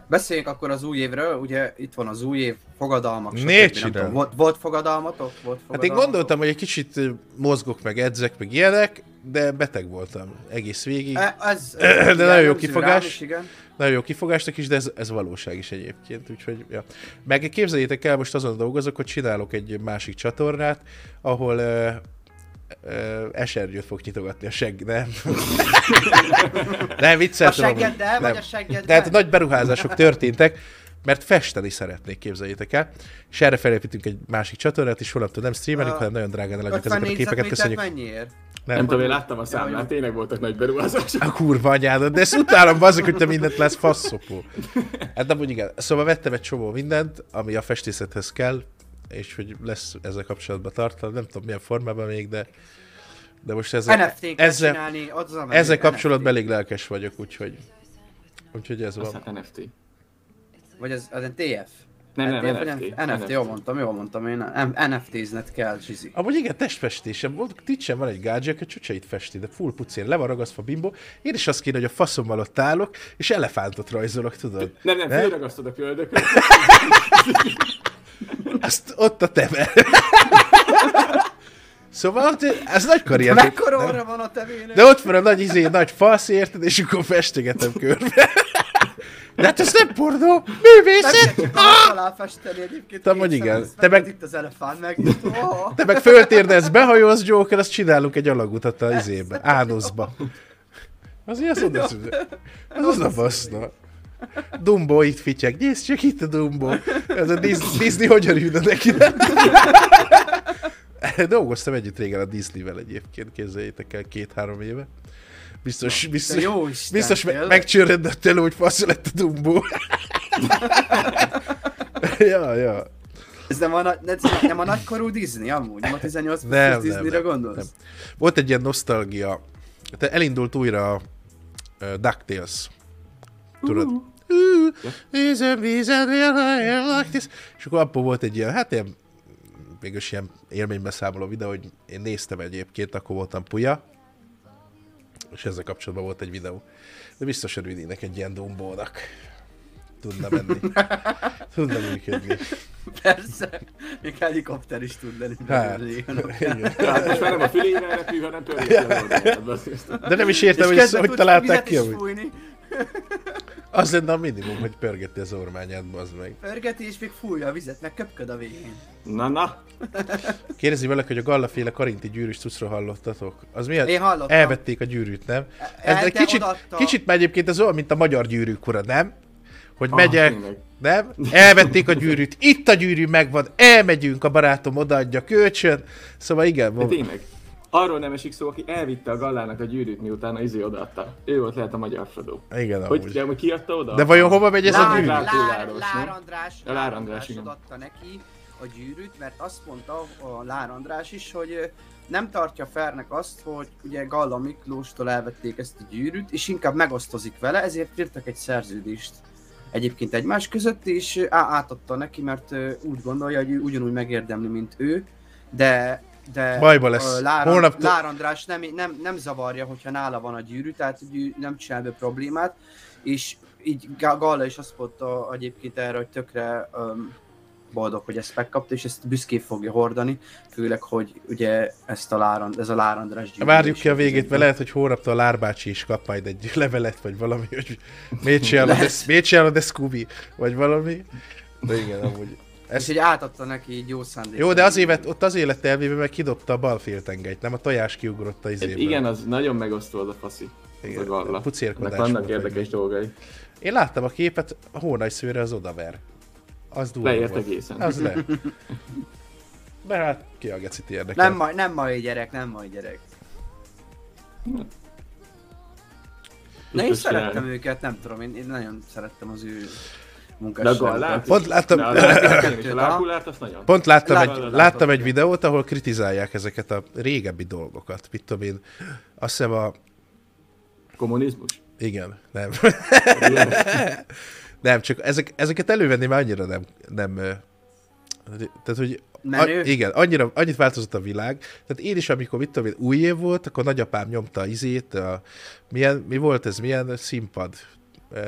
Beszéljünk akkor az új évről, ugye itt van az új év, fogadalmak, stb. Volt, volt fogadalmatok? Volt
Hát én
fogadalmatok?
gondoltam, hogy egy kicsit mozgok, meg edzek, meg ilyenek, de beteg voltam egész végig.
E, ez,
De
ez
nagyon jó kifogás.
is, igen.
Nagyon jó kifogásnak is, de ez, ez valóság is egyébként, úgyhogy, ja. Meg képzeljétek el, most azon dolgozok, hogy csinálok egy másik csatornát, ahol ö, esernyőt fog nyitogatni a segg, nem. nem, vicceltem.
A seggeddel, vagy
Nem.
a seggeddel?
Tehát nagy beruházások történtek, mert festeni szeretnék, képzeljétek el. És erre felépítünk egy másik csatornát, és holnaptól nem streamelünk, hanem nagyon drágán eladjuk
50
ezeket a képeket, köszönjük.
mennyiért?
Nem,
Nem,
tudom, én láttam a számlát,
jó.
tényleg voltak nagy beruházások.
a kurva anyádat, de ezt utálom, bazzak, hogy te mindent lesz faszopó. Hát nem úgy igen. Szóval vettem egy csomó mindent, ami a festészethez kell, és hogy lesz ezzel kapcsolatban tartalom, nem tudom milyen formában még, de de most ezzel,
NFT-t kell
ezzel,
csinálni, ott az
ezzel kapcsolatban elég lelkes vagyok, úgyhogy úgyhogy ez van.
Aztán NFT.
Vagy az, az egy TF?
Nem, nem,
TF, vagy
NFT.
NFT, jól mondtam, jól mondtam én. NFT-zned kell, Zsizi.
Amúgy igen, testfestésem volt, Titchen van egy gádzsia, aki csücseit festi, de full pucér, le van ragasztva bimbo. Én is azt kéne, hogy a faszommal ott állok, és elefántot rajzolok, tudod?
Nem, nem,
Ne?
fölragasztod a köldököt.
Azt ott a teve. szóval ez nagy karrier.
Mekkora orra van a tevének?
De ott van a nagy izé, nagy fasz, érted, és akkor festegetem körbe. De hát ez nem pornó, művészet!
Nem kell alá festeni egyébként.
Te
kétszer,
igen. Te meg-.
Itt az elefánt meg. Oh.
Te meg föltérdez, behajóz Joker, azt csinálunk egy alagutat a izébe, ánuszba. Az ilyen az oda Az oda baszna. Dumbo itt fityeg. Nézd csak itt a Dumbo. Ez a Dis- Disney hogyan ülne neki. Dolgoztam együtt régen a Disneyvel egyébként, képzeljétek el, két-három éve. Biztos, biztos,
jó Isten,
biztos me- megcsörrendett elő, hogy fasz lett a Dumbo. ja, ja.
Ez nem a, nem a nagykorú Disney amúgy? Nem a 18
Nem,
Disneyre gondolsz?
nem. Volt egy ilyen nosztalgia. Te elindult újra a uh, DuckTales. Tudod? Uh, vízen, vízen, like this. És akkor abból volt egy ilyen, hát ilyen, mégis ilyen élménybeszámoló videó, hogy én néztem egyébként, akkor voltam puja, és ezzel kapcsolatban volt egy videó. De biztos örülnének egy ilyen dumbónak. Tudna menni. Tudna működni.
Persze. Még helikopter is tud lenni.
Hát, igen.
Hát most már nem a fülével repül, hanem oldalát, basszus.
De nem is értem, hogy, hogy találták ki,
fújni.
Az lenne a minimum, hogy pörgeti az ormányát, bazd meg.
Pörgeti és még fújja a vizet, meg köpköd a végén.
Na, na.
Kérdezi valaki, hogy a gallaféle karinti gyűrűs cuccról hallottatok. Az miért?
Én hallottam.
Elvették a gyűrűt, nem? Ez
El-
egy kicsit,
odaadta.
kicsit már egyébként ez olyan, mint a magyar gyűrűk ura, nem? Hogy
Ah,
megyek,
tényleg.
nem? Elvették a gyűrűt, itt a gyűrű megvan, elmegyünk, a barátom odaadja kölcsön. Szóval igen, van.
tényleg. Arról nem esik szó, aki elvitte a Gallának a gyűrűt, miután a izé odaadta. Ő volt lehet a magyar Frodo.
Igen,
Hogy,
amúgy.
de hogy kiadta oda?
De vajon hova megy ez a
Lár,
gyűrű?
Lár-
Lár, Lár? András,
A Lár András, igen.
adta neki a gyűrűt, mert azt mondta a Lár András is, hogy nem tartja fernek azt, hogy ugye Galla Miklóstól elvették ezt a gyűrűt, és inkább megosztozik vele, ezért írtak egy szerződést egyébként egymás között, és átadta neki, mert úgy gondolja, hogy ő ugyanúgy megérdemli, mint ő, de de
Bajba lesz.
Lár,
Holnaptól-
Lár András nem, nem, nem zavarja, hogyha nála van a gyűrű, tehát ő nem csinál be problémát, és így Ga- Galla is azt mondta egyébként erre, hogy tökre um, boldog, hogy ezt megkapta, és ezt büszkén fogja hordani, főleg, hogy ugye ezt a Lár, ez a Lár András gyűrű.
Várjuk ki a végét, mert lehet, hogy hónaptól a Lárbácsi is kap majd egy levelet, vagy valami, hogy miért csinálod, ezt, miért csinálod ezt, Scooby, vagy valami. De igen, amúgy.
És így átadta neki így jó szándék.
Jó, de az évet, ott az élet elvéve meg kidobta a bal féltengelyt, nem a tojás kiugrott a izéből.
Igen, az nagyon megosztó az a faszi. Ez a
Igen,
Galla.
pucérkodás
vannak érdekes
vagy
dolgai.
Én láttam a képet, a hónajszőre az odaver. Az durva
Leért
volt.
egészen.
Az le. De hát ki a gecit érdekel.
Nem, mai, nem mai gyerek, nem mai gyerek. Na én szerettem őket, nem tudom, én, én nagyon szerettem az ő
Pont láttam,
De a Lárpulát és a Lárpulát azt nagyon.
pont láttam,
Lát-
egy, láttam egy videót, ahol kritizálják ezeket a régebbi dolgokat. Mit tudom én, azt hiszem a...
Kommunizmus.
Igen, nem. Nem, csak ezek, ezeket elővenni már annyira nem, nem tehát, hogy
Menő?
A, igen, annyira, annyit változott a világ. Tehát én is, amikor mit tudom én, új év volt, akkor nagyapám nyomta a izét, a, milyen, mi volt ez, milyen színpad,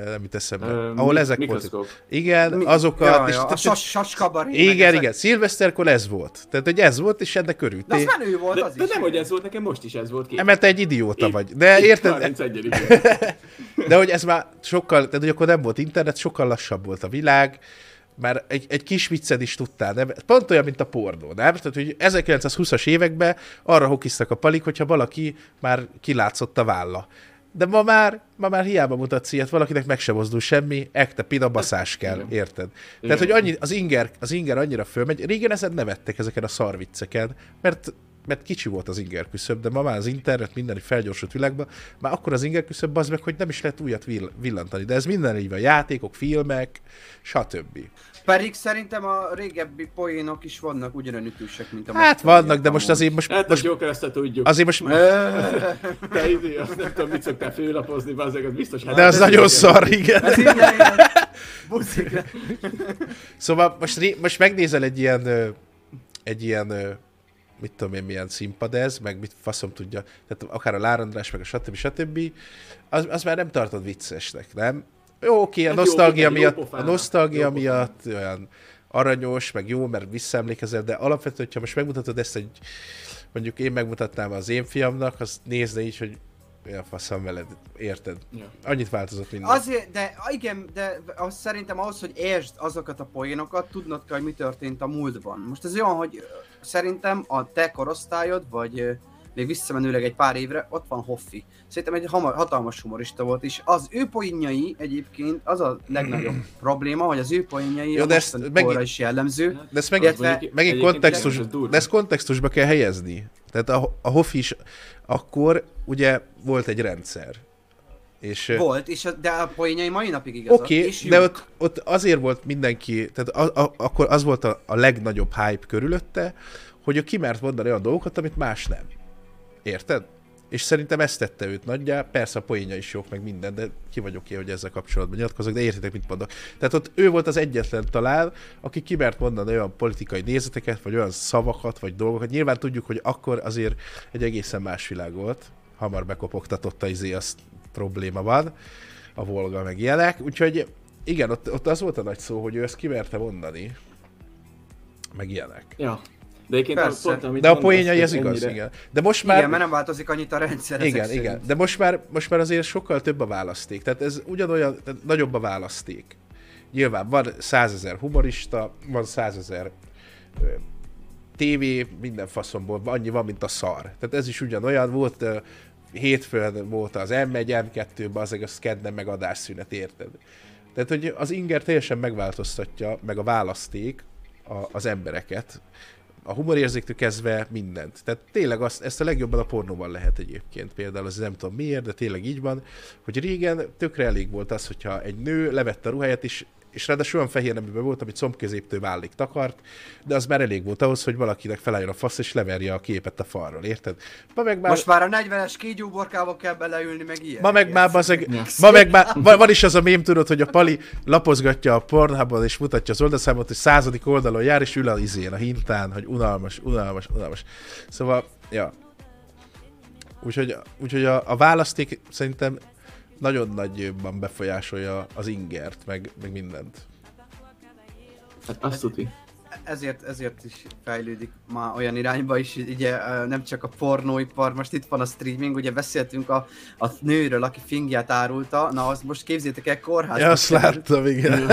nem jut eszembe,
Ö,
ahol
mi-
ezek voltak. Igen,
Mi-
azokat.
Ja,
és,
ja, a
tehát-
sas, saskabaré.
igen,
ezek.
igen, szilveszterkor ez volt. Tehát, hogy ez volt, és ennek
De
örültél.
az menő volt
De,
az
de
is.
nem, hogy ez volt, nekem most is ez volt. Két.
Mert te egy idióta
Itt-
vagy. De érted,
31
de hogy ez már sokkal, tehát hogy akkor nem volt internet, sokkal lassabb volt a világ, már egy, egy kis vicced is tudtál, nem? Pont olyan, mint a pornó, nem? Tehát, hogy 1920-as években arra hokiztak a palik, hogyha valaki már kilátszott a válla. De ma már, ma már hiába mutatsz ilyet, valakinek meg sem mozdul semmi, ekte pina baszás kell, Igen. érted? Igen. Tehát, hogy annyi, az, inger, az inger annyira fölmegy, régen ezen nevettek ezeken a szarvicceken, mert mert kicsi volt az inger küszöb, de ma már az internet minden felgyorsult világban, már akkor az inger küszöb az meg, hogy nem is lehet újat vill- villantani. De ez minden így van, játékok, filmek, stb.
Pedig szerintem a régebbi poénok is vannak ugyanolyan ütősek, mint a
Hát vannak, de most azért most...
Hát
most
jó, ezt tudjuk.
Azért most...
Te idő, azt nem tudom, mit szoktál főlapozni, az biztos...
Hát de az nagyon szar, igen. Szóval most, most megnézel egy ilyen, egy ilyen mit tudom én, milyen színpad ez, meg mit faszom tudja, tehát akár a Lárandrás, meg a stb. stb. Az, az már nem tartod viccesnek, nem? Jó, oké, a hát nosztalgia miatt, a nosztalgia miatt olyan aranyos, meg jó, mert visszaemlékezel, de alapvetően, hogyha most megmutatod ezt egy, mondjuk én megmutatnám az én fiamnak, az nézne így, hogy a faszom veled, érted? Ja. Annyit változott minden.
Azért, de igen, de az, szerintem ahhoz, hogy értsd azokat a poénokat, tudnod kell, hogy mi történt a múltban. Most ez olyan, hogy szerintem a te korosztályod, vagy még visszamenőleg egy pár évre, ott van Hoffi. Szerintem egy hamar, hatalmas humorista volt, és az ő poénjai egyébként az a legnagyobb probléma, hogy az ő poénjai Jó,
de ezt megint,
is jellemző.
De ezt megint, illetve, megint kontextus, de ezt kontextusba kell helyezni. Tehát a, a Hoffi is akkor ugye volt egy rendszer.
És, volt, és a, de a poénjai mai napig igazak.
Oké, okay, de ott, ott, azért volt mindenki, tehát a, a, akkor az volt a, a legnagyobb hype körülötte, hogy ő kimert mondani olyan dolgokat, amit más nem. Érted? És szerintem ezt tette őt nagyjá, persze a poénja is jók, meg minden, de ki vagyok ki, hogy ezzel kapcsolatban nyilatkozok, de értitek, mit mondok. Tehát ott ő volt az egyetlen talán, aki kimert mondani olyan politikai nézeteket, vagy olyan szavakat, vagy dolgokat. Nyilván tudjuk, hogy akkor azért egy egészen más világ volt, hamar bekopogtatott a izé, azt probléma van, a Volga meg ilyenek, úgyhogy igen, ott, ott az volt a nagy szó, hogy ő ezt kimerte mondani, meg ilyenek.
Ja. De egyébként
pont, amit De a poénjai ez igaz, ennyire... igen. De most már...
Igen, mert nem változik annyit a rendszer.
Igen, igen. Szerint. De most már, most már azért sokkal több a választék. Tehát ez ugyanolyan, tehát nagyobb a választék. Nyilván van százezer humorista, van százezer TV, minden faszomból, annyi van, mint a szar. Tehát ez is ugyanolyan volt, hétfőn volt az M1, M2, azok a kedden meg adásszünet, érted? Tehát, hogy az inger teljesen megváltoztatja, meg a választék a, az embereket a humorérzéktől kezdve mindent. Tehát tényleg azt, ezt a legjobban a pornóban lehet egyébként. Például az nem tudom miért, de tényleg így van, hogy régen tökre elég volt az, hogyha egy nő levette a ruháját, és és ráadásul olyan fehér neműben volt, amit combközéptől vállik takart, de az már elég volt ahhoz, hogy valakinek felálljon a fasz, és leverje a képet a falról, érted?
Ma meg már... Most már a 40-es kígyóborkába kell beleülni, meg ilyen.
Ma meg már, bazeg, ma meg már, van is az a mém, tudod, hogy a Pali lapozgatja a Pornhubon, és mutatja az oldalszámot, hogy századik oldalon jár, és ül a izén, a hintán, hogy unalmas, unalmas, unalmas. Szóval, ja. Úgyhogy, úgyhogy a, a választék szerintem nagyon nagyban befolyásolja az ingert, meg, meg mindent.
Hát azt tuti.
Ezért, ezért is fejlődik ma olyan irányba is, ugye nem csak a pornóipar, most itt van a streaming, ugye beszéltünk a, a nőről, aki fingját árulta, na azt most képzétek el kórházba.
Ja, azt láttam, igen.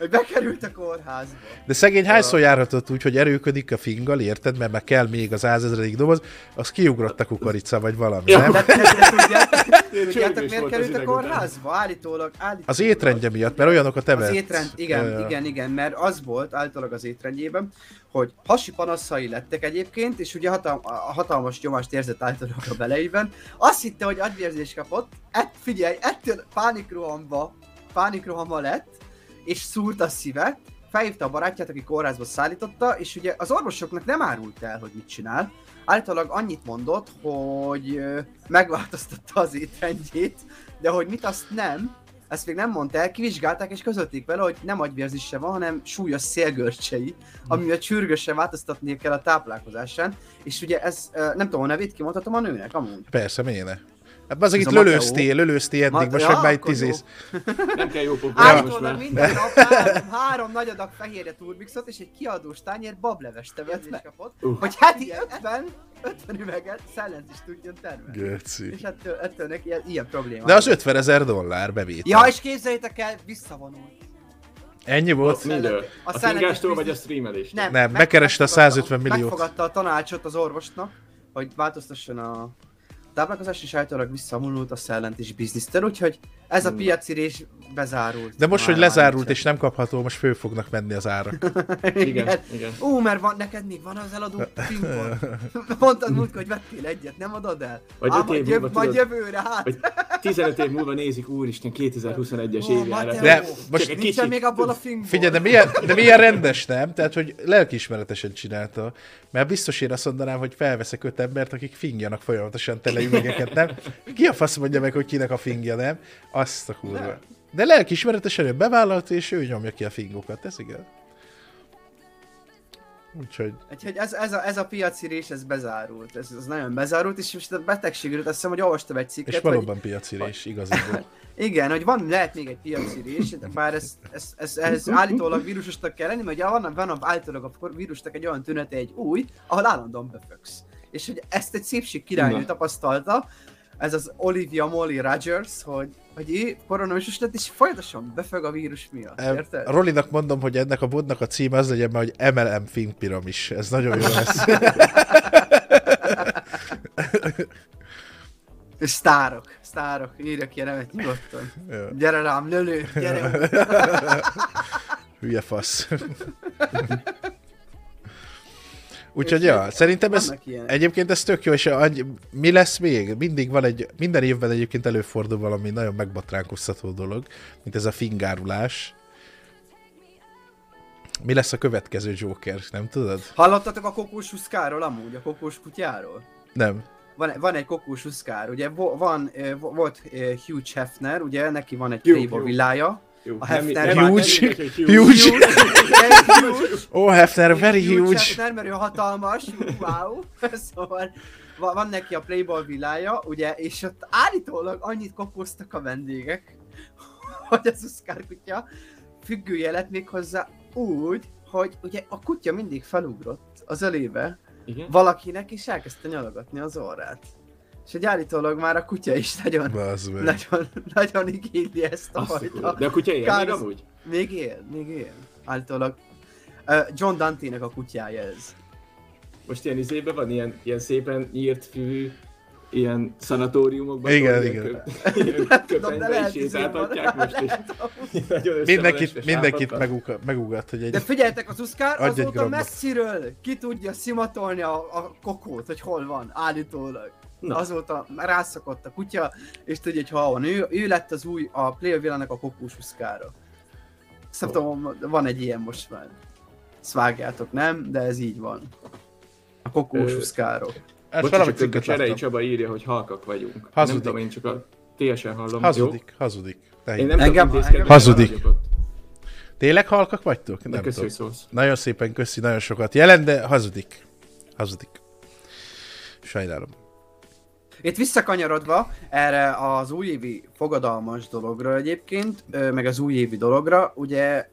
Hogy bekerült a kórházba.
De szegény hányszor járhatott úgy, hogy erőködik a fingal, érted? Mert meg kell még az ázezredik doboz, az kiugrott a kukorica, vagy valami, ja. nem? De,
Tudjátok, miért került a kórházba? Állítólag, állítólag.
Az étrendje miatt, mert olyanokat evett.
Az étrend, igen, ja. igen, igen, mert az volt állítólag az étrendjében, hogy hasi panaszai lettek egyébként, és ugye hatal- a hatalmas nyomást érzett általában a beleiben. Azt hitte, hogy agyvérzés kapott, ett, figyelj, ettől pánikrohamba, pánikrohamba lett, és szúrt a szíve, felhívta a barátját, aki kórházba szállította, és ugye az orvosoknak nem árult el, hogy mit csinál. Állítólag annyit mondott, hogy megváltoztatta az étrendjét, de hogy mit azt nem, ezt még nem mondta el, kivizsgálták és közölték vele, hogy nem agyvérzése van, hanem súlyos szélgörcsei, amivel csürgősen változtatni kell a táplálkozásán, és ugye ez, nem tudom, a nevét kimondhatom a nőnek amúgy.
Persze, miért ne? Hát az, itt lölőztél, lölőztél eddig, Ma- most ja, meg már itt tízész.
Nem kell jó.
Állítólag minden nap három, három nagy adag fehérje turbixot és egy kiadós tányér bablevest tevet meg. Uh. Hogy heti 50 50 üveget szellent is tudjon termelni.
Göci.
És ettől, ettől neki ilyen, ilyen probléma.
De az 50 ezer dollár bevétel.
Ja, és képzeljétek el, visszavonult.
Ennyi volt?
Mindől. A, a fingástól vagy a streamelést?
Nem, nem bekereste a 150 milliót.
Megfogadta a tanácsot az orvosnak, hogy változtasson a táplálkozás, és általában visszamulult a szellent is biznisztől, úgyhogy ez a piacirés bezárult.
De most, hogy lezárult és nem kapható, most föl fognak menni az árak.
igen, igen. Ú, mert van, neked még van az eladó filmpor. Mondtad múlt, hogy vettél egyet, nem adod el?
Vagy Á,
év
múlva,
majd jövőre, hát.
Vagy 15 év múlva nézik, úristen, 2021-es évjára.
De most
nincsen kicsit... még abból a filmból.
Figyelj, de milyen, de milyen rendes, nem? Tehát, hogy lelkiismeretesen csinálta. Mert biztos én azt mondanám, hogy felveszek öt embert, akik fingjanak folyamatosan tele üvegeket, nem? Ki a fasz mondja meg, hogy kinek a fingja, nem? Azt a kurva. De lelkismeretesen ő bevállalt, és ő nyomja ki a fingokat, ez igen. Úgyhogy...
Úgyhogy ez, ez, a, ez a piaci rés, ez bezárult. Ez, ez nagyon bezárult, és most a betegségről azt hiszem, hogy olvastam egy cikket,
És valóban hogy... piaci rés, igazából.
Igen, hogy van, lehet még egy piaci rés, bár ez, ez, ez, ez állítólag vírusosnak kell lenni, mert ugye van, van állítólag a vírusnak egy olyan tünete, egy új, ahol állandóan beföksz. És hogy ezt egy szépség királynő tapasztalta, ez az Olivia Molly Rogers, hogy, hogy ő koronavírus lett, és folyamatosan befög a vírus miatt, érted?
A Rolinak mondom, hogy ennek a bodnak a címe az legyen, hogy MLM Think Piramis. Ez nagyon jó lesz.
És sztárok, sztárok, írja ki a nevet nyugodtan. Jó. Gyere rám, lölő, gyere.
Hülye fasz. Úgyhogy ja, szerintem ez, egyébként ez tök jó, és mi lesz még? Mindig van egy, minden évben egyébként előfordul valami nagyon megbatránkoztató dolog, mint ez a fingárulás. Mi lesz a következő Joker, nem tudod?
Hallottatok a kokósuszkáról amúgy, a kokós kutyáról?
Nem.
Van, van egy kokósuszkár, ugye van, volt Hugh Hefner, ugye neki van egy Playboy villája,
jó, a Hefner huge, huge, huge. oh, Hefner, very huge.
Hefner, mert ő hatalmas, wow. szóval van neki a Playboy villája, ugye, és ott állítólag annyit kopoztak a vendégek, hogy az Uszkár kutya függője lett még hozzá úgy, hogy ugye a kutya mindig felugrott az ölébe Igen? valakinek, és elkezdte nyalogatni az orrát. És hogy állítólag már a kutya is nagyon, nagyon, nagyon igényli ezt a fajta.
De a kutya él még amúgy?
Még él, még él. Állítólag. Uh, John Dante-nek a kutyája ez.
Most ilyen izében van, ilyen, ilyen szépen nyírt fű, ilyen szanatóriumokban.
Igen, igen.
Ilyen köpenyben is sétáltatják most,
és mindenkit, mindenkit megugat, megugat, hogy egy...
De figyeljetek, az Uszkár azóta messziről ki tudja szimatolni a, a kokót, hogy hol van, állítólag. Na. Azóta rászokott a kutya, és tudja, hogy ha van ő, ő lett az új, a Playville-nek a kokósuszkára. Szerintem van egy ilyen most már. Ezt vágjátok, nem? De ez így van. A kokósuszkárok.
Bocs, csak a Cserei Csaba írja, hogy halkak vagyunk. Hazudik. Nem tudom, én csak a TSN hallom.
Hazudik, jó? hazudik.
Én nem engem,
engem hazudik. Tényleg halkak vagytok?
Nem tudom.
Nagyon szépen köszi, nagyon sokat jelent, de hazudik. Hazudik. Sajnálom.
Itt visszakanyarodva erre az újévi fogadalmas dologra egyébként, meg az újévi dologra, ugye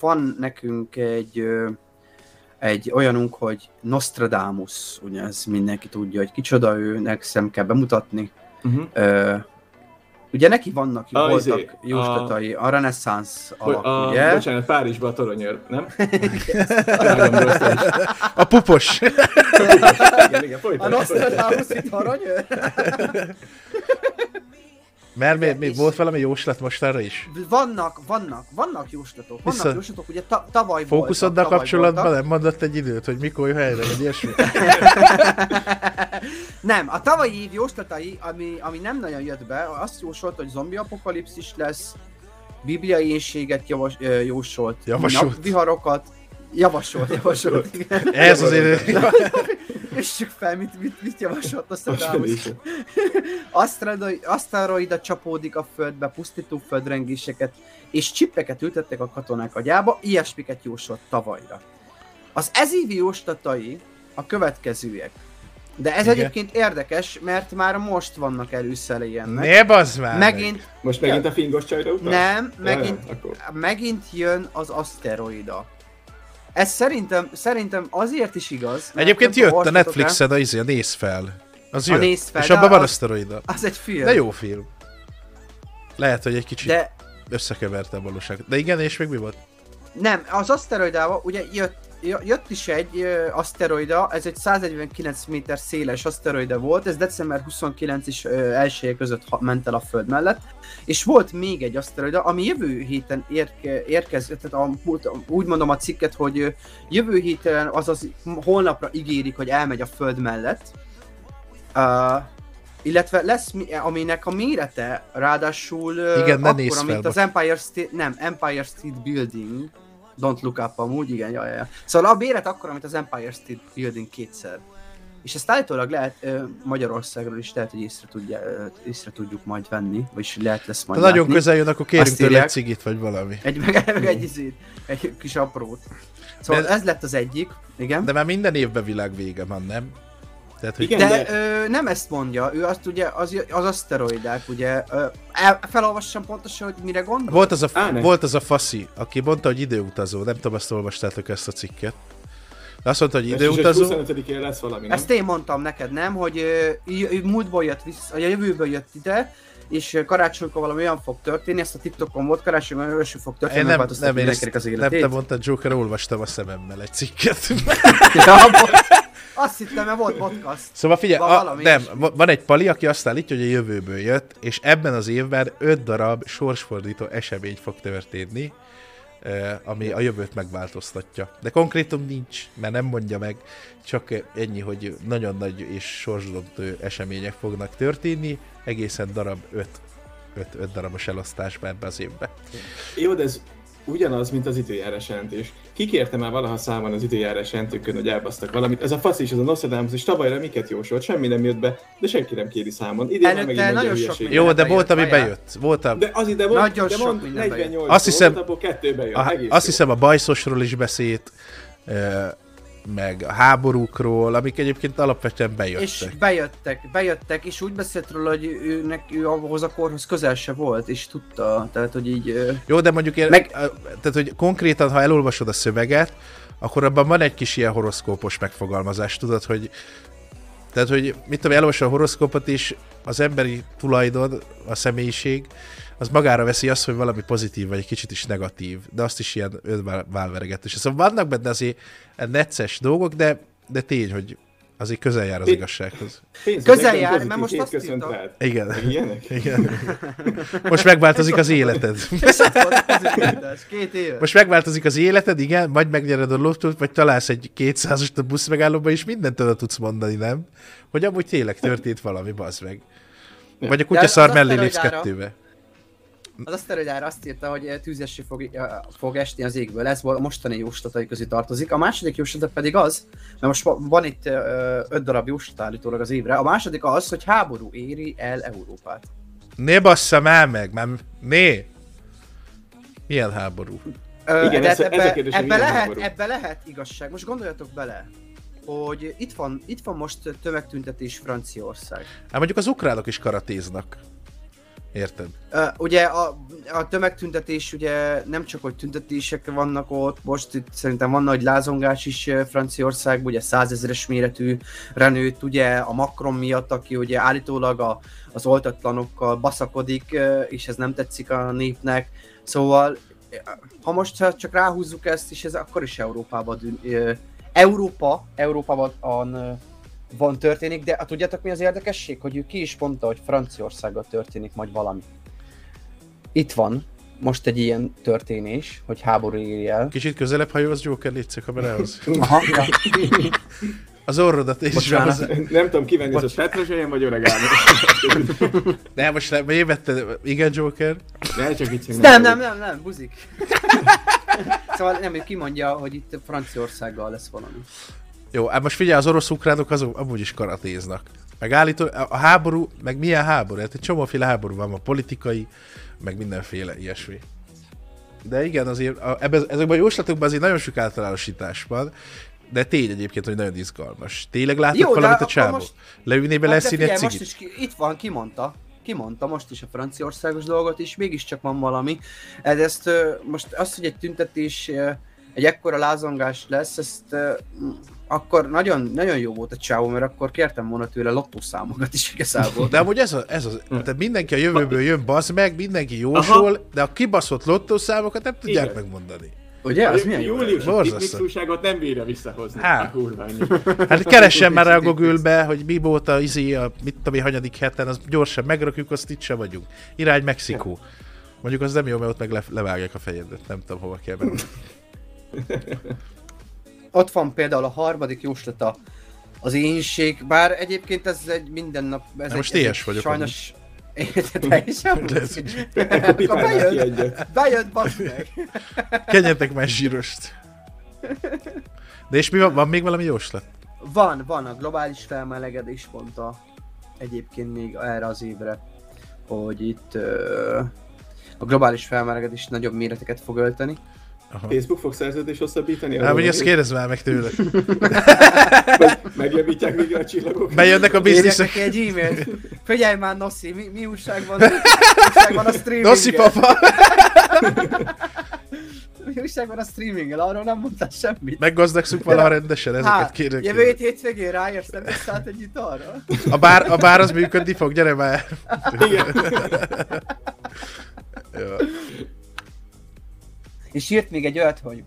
van nekünk egy, egy olyanunk, hogy Nostradamus, ugye ez mindenki tudja, hogy kicsoda ő, nekem kell bemutatni. Uh-huh. Ugye neki vannak, ah, voltak izé, jóslatai, a, a reneszánsz alak,
a,
ugye?
Bocsánat, Párizsban a toronyőr, nem?
a pupos.
igen, igen, a Nostradamus-i toronyőr.
Mert mi, mi, volt valami jóslat most erre is?
Vannak, vannak, vannak jóslatok. Vannak Vissza... jóslatok, ugye ta, tavaly
Fókuszoddal kapcsolatban voltak. nem mondott egy időt, hogy mikor jön helyre, vagy ilyesmi?
nem, a tavalyi év jóslatai, ami, ami nem nagyon jött be, azt jósolt, hogy zombi apokalipszis lesz, bibliai énséget javas, jósolt,
javasolt.
napviharokat, javasolt, javasolt.
Ez az
csak fel, mit, mit, mit javasolt azt a Aszteroida csapódik a földbe, pusztító földrengéseket, és csippeket ültettek a katonák agyába, ilyesmiket jósolt tavalyra. Az ezévi jóslatai a következőek. De ez Igen. egyébként érdekes, mert már most vannak előszele ennek.
Ne bazd már
megint, meg.
Most megint a fingos csajra utal?
Nem, megint, ja, megint jön az aszteroida. Ez szerintem, szerintem azért is igaz.
Egyébként jött a Netflixen a, izé, a Néz fel. Az jött. Néz fel, és abban van aszteroida.
Az egy film.
De jó film. Lehet, hogy egy kicsit de... összekeverte a valóság. De igen, és még mi volt?
Nem, az aszteroidával ugye jött, jött is egy uh, aszteroida, ez egy 149 méter széles aszteroida volt, ez december 29 és elsője között ment el a Föld mellett, és volt még egy aszteroida, ami jövő héten érke, érkezett, tehát a, úgy mondom a cikket, hogy jövő héten, azaz holnapra ígérik, hogy elmegy a Föld mellett, uh, illetve lesz, aminek a mérete ráadásul
Igen, ne akkor,
mint az Empire State, nem, Empire State Building, Don't Look Up amúgy, igen, jaj, jaj. Szóval a méret akkor, mint az Empire State Building kétszer. És ezt állítólag lehet Magyarországról is lehet, hogy észre, tudja, észre tudjuk majd venni, vagyis lehet lesz majd
Ha nagyon közel jön, akkor kérünk tőle egy cigit, vagy valami.
Egy, meg, meg egy, izét, egy kis aprót. Szóval de, ez lett az egyik, igen.
De már minden évben világ vége van, nem?
Tehát, hogy... Igen, de, de... Ö, nem ezt mondja, ő azt ugye, az, az aszteroidák, ugye, ö, el, felolvassam pontosan, hogy mire gondol?
Volt az, a, Á, volt az a faszi, aki mondta, hogy időutazó, nem tudom, azt olvastátok ezt a cikket. De azt mondta, hogy időutazó.
25-én lesz valami,
nem? Ezt én mondtam neked, nem? Hogy ö, múltból jött vissza, a jövőből jött ide, és karácsonykor valami olyan fog történni, ezt a TikTokon volt, karácsonykor olyan fog történni,
én nem, nem, én ezt, az életét. Nem, te mondtad, Joker, olvastam a szememmel egy cikket.
ja, azt hittem, mert volt podcast.
Szóval figyelj, a, nem, van egy pali, aki azt állítja, hogy a jövőből jött, és ebben az évben öt darab sorsfordító esemény fog történni, ami a jövőt megváltoztatja. De konkrétum nincs, mert nem mondja meg, csak ennyi, hogy nagyon nagy és sorsdöntő események fognak történni, egészen darab öt, öt, öt darabos elosztásban ebbe az évbe.
Jó, de ez ugyanaz, mint az időjárás jelentés. Kikérte már valaha számon az időjárás jelentőkön, hogy elbasztak valamit. Ez a fasz is, ez a Nostradamus, és tavalyra miket jósolt, semmi nem jött be, de senki nem kéri számon. Idén
Előtte megint nagyon sok
Jó, de volt, ami bejött. Volt
a... De az ide volt, nagyon de mond, 48
azt hiszem,
volt, abból kettő bejött. A,
azt jó. hiszem a bajszosról is beszélt, meg a háborúkról, amik egyébként alapvetően bejöttek.
És bejöttek, bejöttek, és úgy beszélt róla, hogy őnek, ő ahhoz a korhoz közel se volt, és tudta, tehát hogy így...
Jó, de mondjuk én, meg... tehát hogy konkrétan, ha elolvasod a szöveget, akkor abban van egy kis ilyen horoszkópos megfogalmazás, tudod, hogy tehát, hogy mit tudom, elolvasod a horoszkópot is, az emberi tulajdon, a személyiség, az magára veszi azt, hogy valami pozitív, vagy egy kicsit is negatív, de azt is ilyen önválveregetős. Szóval vannak benne azért necces dolgok, de, de tény, hogy azért közel jár az igazsághoz.
közel jár, mert most azt írtam.
Igen. Igen. Most megváltozik az életed.
Két éve.
Most megváltozik az életed, igen, majd megnyered a lottót, vagy találsz egy 200 a busz megállóba, és mindent oda tudsz mondani, nem? Hogy amúgy tényleg történt valami, bazd meg. Vagy a kutya szar mellé lépsz kettőbe.
Az aszteroidára azt írta, hogy tűzeső fog, fog esni az égből, ez a mostani jóslatai közé tartozik. A második jóslata pedig az, mert most van itt öt darab jóslat állítólag az évre, a második az, hogy háború éri el Európát.
Né basszam el meg, nem, né! Milyen háború?
Ö, Igen, de ez, ebbe, ez a kérdés, ebbe, lehet, háború? ebbe lehet igazság. Most gondoljatok bele, hogy itt van, itt van most tömegtüntetés Franciaország.
Hát mondjuk az ukránok is karatéznak. Érted?
Uh, ugye a, a tömegtüntetés, ugye nem csak, hogy tüntetések vannak ott, most itt szerintem van nagy lázongás is Franciaországban, ugye százezeres méretű renőtt, ugye a Macron miatt, aki ugye állítólag a, az oltatlanokkal baszakodik, és ez nem tetszik a népnek, szóval ha most csak ráhúzzuk ezt, és ez akkor is Európában Európa, Európában van történik, de hát tudjátok mi az érdekesség? Hogy ő ki is mondta, hogy Franciaországgal történik majd valami. Itt van most egy ilyen történés, hogy háború éri el.
Kicsit közelebb hajolsz Joker, légy a kamerához. Az orrodat is
Bocsánat. Nem tudom kivenni, Bocs... ez a Petrozselyen vagy Oregano.
nem, most nem, én vetted, igen Joker.
Ne, csak itt
nem, nem, nem, nem, nem, buzik. szóval nem, ő kimondja, hogy itt Franciaországgal lesz valami.
Jó, hát most figyelj, az orosz-ukránok azok amúgy is karatéznak. Meg állító, a háború, meg milyen háború? Hát egy csomóféle háború van, a politikai, meg mindenféle ilyesmi. De igen, azért a, ebbe, ezekben a jóslatokban azért nagyon sok általánosítás van, de tény egyébként, hogy nagyon izgalmas. Tényleg látok Jó, valamit a csávó? Most... Leülné be hát lesz egy
most is ki, itt van, kimondta. Kimondta most is a franciaországos dolgot, és mégiscsak van valami. Ez ezt most az, hogy egy tüntetés, egy ekkora lázongás lesz, ezt akkor nagyon, nagyon jó volt a csávó, mert akkor kértem volna tőle lottószámokat is igazából.
De amúgy ez, a, ez az, hm. tehát mindenki a jövőből jön, bazd meg, mindenki jósol, Aha. de a kibaszott lottószámokat nem tudják Igen. megmondani.
Ugye? Az milyen jó?
Július a nem bírja visszahozni.
Hát, hát keressen már a Google-be, hogy mi volt a izé, a mit tudom, hanyadik heten, az gyorsan megrakjuk, azt itt sem vagyunk. Irány Mexikó. Mondjuk az nem jó, mert ott meg le, levágják a fejedet, nem tudom hova kell menni.
ott van például a harmadik jóslata, az énség, bár egyébként ez egy minden nap... Ez
egy, most ilyes vagyok.
Sajnos... Te is bejött, bejött, bassz meg.
Kenjetek már zsírost. De és mi van, van még valami jóslat?
Van, van a globális felmelegedés pont a, egyébként még erre az évre, hogy itt uh, a globális felmelegedés nagyobb méreteket fog ölteni.
Aha. Facebook fog szerződés hosszabbítani?
Hát, hogy ezt kérdezz már meg tőle.
Megjavítják még a csillagok.
Bejönnek a bizniszek.
Írjak egy e-mailt. Figyelj már, Nossi, mi, mi újság van? Mi újság van a streaming
Nossi papa!
mi újság van a streaming arról nem mondtál semmit.
Meggazdagszunk valaha rendesen, ezeket hát, kérek.
Jövő hét hétvégén ráérsz, nem szállt egy arra?
A bár, a bár az működni fog, gyere már. Igen.
És írt még egy olyat, hogy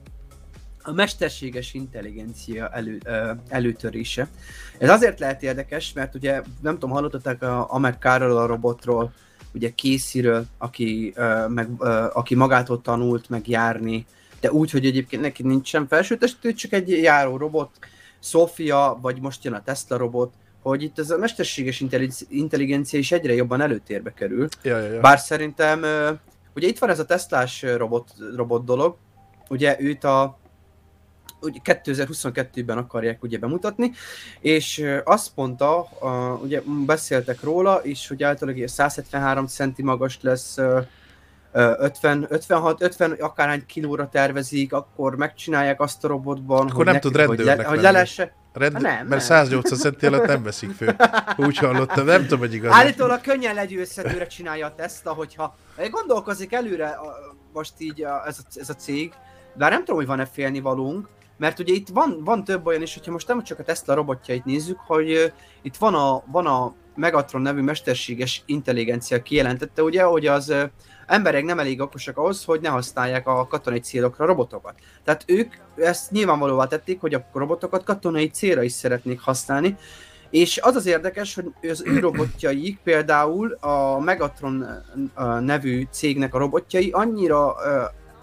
a mesterséges intelligencia elő, ö, előtörése. Ez azért lehet érdekes, mert ugye nem tudom, hallottatok a Amek Károl a robotról, ugye Casey-ről, aki, ö, meg, ö, aki magától tanult meg járni, de úgy, hogy egyébként neki nincsen felsőtestű, csak egy járó robot, Sofia, vagy most jön a Tesla robot, hogy itt ez a mesterséges intelligencia is egyre jobban előtérbe kerül.
Ja, ja, ja.
Bár szerintem Ugye itt van ez a Teslás robot, robot dolog, ugye őt a ugye 2022-ben akarják ugye bemutatni, és azt mondta, a, ugye beszéltek róla, és hogy általában 173 centi magas lesz, 50, 56, 50 akárhány kilóra tervezik, akkor megcsinálják azt a robotban,
akkor hogy nem neki, tud hogy, le,
hogy le lesse,
Rend... Nem, mert 180 centi alatt nem veszik fő. Úgy hallottam, nem tudom, hogy igaz.
Állítólag könnyen legyőzhetőre csinálja a Tesla, hogyha gondolkozik előre most így a, ez, a, ez a cég, de nem tudom, hogy van-e félnivalónk, mert ugye itt van, van több olyan is, hogyha most nem csak a Tesla robotjait nézzük, hogy uh, itt van a, van a Megatron nevű mesterséges intelligencia kijelentette, ugye, hogy az uh, emberek nem elég okosak ahhoz, hogy ne használják a katonai célokra robotokat. Tehát ők ezt nyilvánvalóvá tették, hogy a robotokat katonai célra is szeretnék használni, és az az érdekes, hogy az ő robotjaik, például a Megatron nevű cégnek a robotjai annyira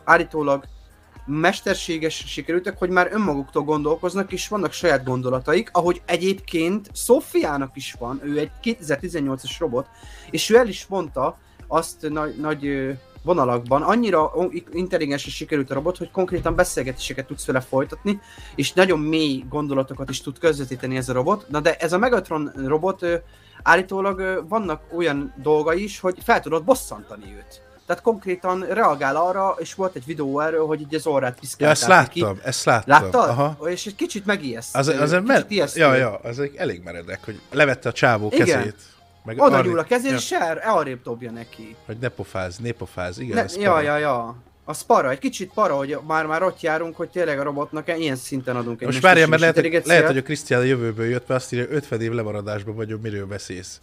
állítólag mesterséges sikerültek, hogy már önmaguktól gondolkoznak, és vannak saját gondolataik, ahogy egyébként Szofiának is van, ő egy 2018-as robot, és ő el is mondta, azt nagy, nagy vonalakban annyira intelligensen sikerült a robot, hogy konkrétan beszélgetéseket tudsz vele folytatni, és nagyon mély gondolatokat is tud közvetíteni ez a robot. Na de ez a Megatron robot állítólag vannak olyan dolgai is, hogy fel tudod bosszantani őt. Tehát konkrétan reagál arra, és volt egy videó erről, hogy így az orrát piszkálták
Ja, ezt láttam, ki. ezt láttam.
Láttad? Aha. És egy kicsit megijeszt.
Az, az, kicsit mer- ja, ja, az elég meredek, hogy levette a csávó Igen. kezét.
Meg Oda nyúl a kezén, ja. és arrébb dobja neki.
Hogy ne pofáz, ne pofáz, igen,
ne, Ja, ja, ja. A para, egy kicsit para, hogy már-már ott járunk, hogy tényleg a robotnak ilyen szinten adunk egy
Most várjál, mert lehet, lehet, hogy a Krisztián a jövőből jött, mert azt írja, 50 év lemaradásban vagyok, miről beszélsz.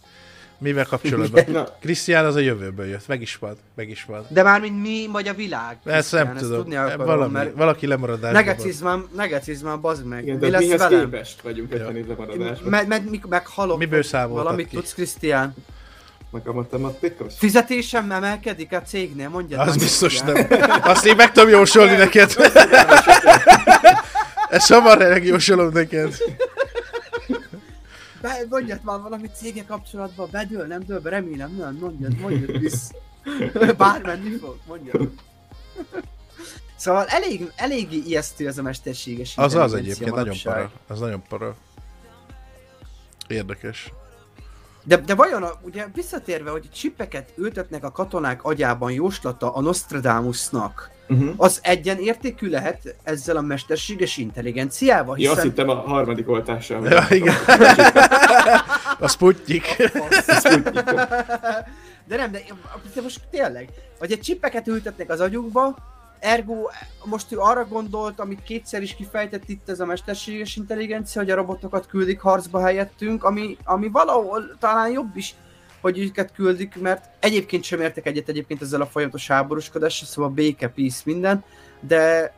Mivel kapcsolatban? Krisztián az a jövőből jött, meg is van, meg is van.
De már mint mi, vagy a világ?
Ezt nem tudom, tudni akarom, valami, mert valaki lemaradásban
Negacizmám, negacizmám, bazd meg.
Igen, Mi lesz mihez velem? képest vagyunk 50 év lemaradásban?
Meg, meg, meg, meg halok.
Miből számoltak
Valamit
ki?
tudsz, Krisztián?
Meg a matematikus?
Fizetésem emelkedik a cégnél, mondja.
Az biztos nem. Azt én meg tudom jósolni neked. Ezt hamar megjósolom neked.
Be, mondjad már valami cége kapcsolatban, bedől, nem dől, remélem, nem, mondjad, mondjad visz. Bár menni fog, mondjad. Szóval elég, elég ijesztő ez a mesterséges
Az az egyébként, nagyon para. Az nagyon para. Érdekes.
De, de vajon, a, ugye visszatérve, hogy csipeket ültetnek a katonák agyában jóslata a Nostradamusnak, uh-huh. az egyen értékű lehet ezzel a mesterséges intelligenciával?
Hiszen... Ja, azt hittem a harmadik oltással.
Ja, igen. a Sputnik.
de nem, de, de most tényleg, hogy egy csipeket ültetnek az agyukba, Ergo, most ő arra gondolt, amit kétszer is kifejtett itt ez a mesterséges intelligencia, hogy a robotokat küldik harcba helyettünk, ami, ami valahol talán jobb is, hogy őket küldik, mert egyébként sem értek egyet egyébként ezzel a folyamatos háborúskodással, szóval béke, peace, minden, de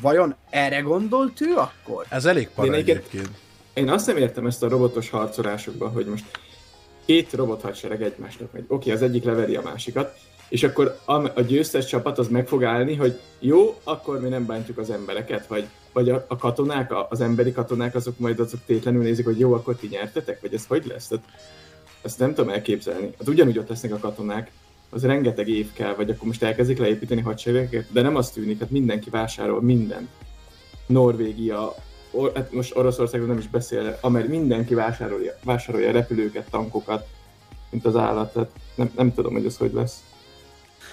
vajon erre gondolt ő akkor?
Ez elég para egyébként.
Én azt nem értem ezt a robotos harcolásokban, hogy most két robot hadsereg egymásnak megy. Oké, az egyik leveri a másikat, és akkor a, a győztes csapat az meg fog állni, hogy jó, akkor mi nem bántjuk az embereket, vagy, vagy a, a katonák, a, az emberi katonák, azok majd azok tétlenül nézik, hogy jó, akkor ti nyertetek, vagy ez hogy lesz? Tehát, ezt nem tudom elképzelni. Hát ugyanúgy ott lesznek a katonák, az rengeteg év kell, vagy akkor most elkezdik leépíteni hadseregeket, de nem azt tűnik, hát mindenki vásárol mindent. Norvégia, or, hát most Oroszországról nem is beszél, amely mindenki vásárolja, vásárolja repülőket, tankokat, mint az állat, tehát nem, nem tudom, hogy ez hogy lesz.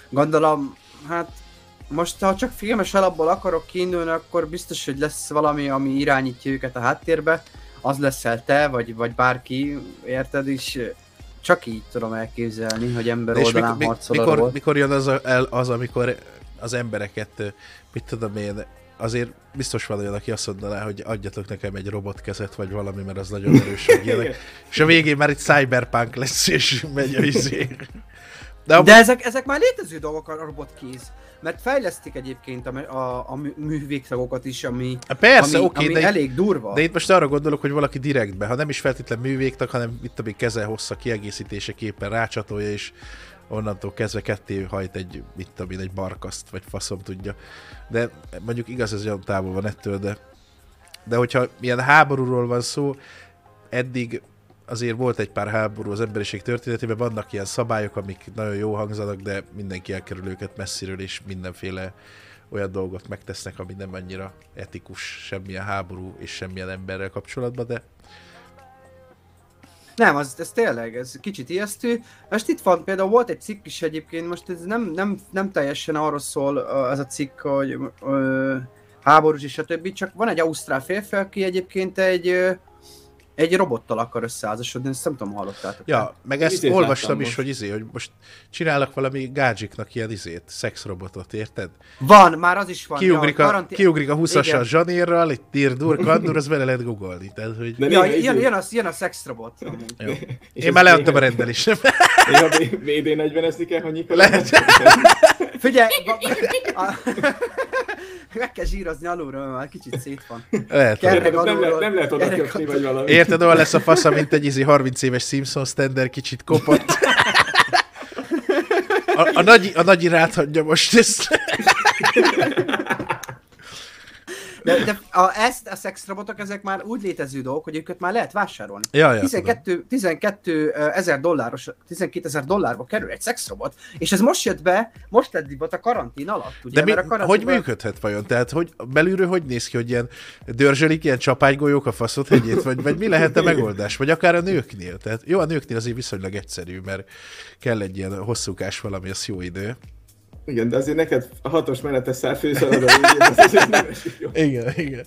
Gondolom, hát most ha csak filmes alapból akarok kiindulni, akkor biztos, hogy lesz valami, ami irányítja őket a háttérbe. Az leszel te, vagy, vagy bárki, érted is? Csak így tudom elképzelni, hogy ember oldalán
mikor,
harcol
mikor, mikor jön az, el, az, amikor az embereket, mit tudom én, azért biztos van olyan, aki azt mondaná, hogy adjatok nekem egy robotkezet, vagy valami, mert az nagyon erős, és a végén már egy cyberpunk lesz, és megy a izé.
De, a... De ezek, ezek már létező dolgok a robotkéz. Mert fejlesztik egyébként a, a, a művégtagokat is, ami,
Persze,
ami,
oké,
ami
de
elég durva.
De itt most arra gondolok, hogy valaki direktbe, ha nem is feltétlen művégtag, hanem itt a keze hossza kiegészítéseképpen rácsatolja, és onnantól kezdve ketté hajt egy, mit tudom egy barkaszt, vagy faszom tudja. De mondjuk igaz, ez olyan távol van ettől, de, de hogyha milyen háborúról van szó, eddig azért volt egy pár háború az emberiség történetében, vannak ilyen szabályok, amik nagyon jó hangzanak, de mindenki elkerül őket messziről, és mindenféle olyan dolgot megtesznek, ami nem annyira etikus semmilyen háború és semmilyen emberrel kapcsolatban, de
nem, az, ez tényleg, ez kicsit ijesztő. Most itt van, például volt egy cikk is egyébként, most ez nem, nem, nem teljesen arról szól ez a cikk, hogy ö, háborús és többi, csak van egy ausztrál férfi, aki egyébként egy egy robottal akar összeházasodni, ezt nem tudom, hallottátok.
Ja, meg ezt izét olvastam is, most. hogy izé, hogy most csinálnak valami gádzsiknak ilyen izét, szexrobotot, érted?
Van, már az is van.
Kiugrik, ja, a, karanti... kiugrik a 20-assal zsanérral, itt tír, dur, kandur, az bele lehet googolni. Tehát, hogy...
De ja, jön, jön, a, jön a szexrobot.
Én már leadtam a rendelést.
Néha VD40-ezni kell, hogy nyikol.
Lehet. Figyelj! Meg kell zsírozni alulról, már kicsit szét van.
Lehet.
nem, le, nem lehet oda kötni, vagy valami.
Érted, olyan lesz a fasza, mint egy izi 30 éves Simpson standard, kicsit kopott. A, a, nagy, a nagy ráthagyja most ezt.
De, de a, ezt a szexrobotok, ezek már úgy létező dolgok, hogy őket már lehet vásárolni.
Ja, ja,
12, 12 ezer dolláros, 12 ezer dollárba kerül egy szexrobot, és ez most jött be, most lett divat a karantén alatt. Ugye?
De mi, a karantén hogy működhet vajon? Tehát hogy belülről hogy néz ki, hogy ilyen dörzsölik ilyen csapágygolyók a faszot hegyét, vagy, vagy mi lehet a megoldás? Vagy akár a nőknél? Tehát jó, a nőknél azért viszonylag egyszerű, mert kell egy ilyen hosszúkás valami, az jó idő.
Igen, de azért neked a hatos menetes szárfőszalad
Igen, igen.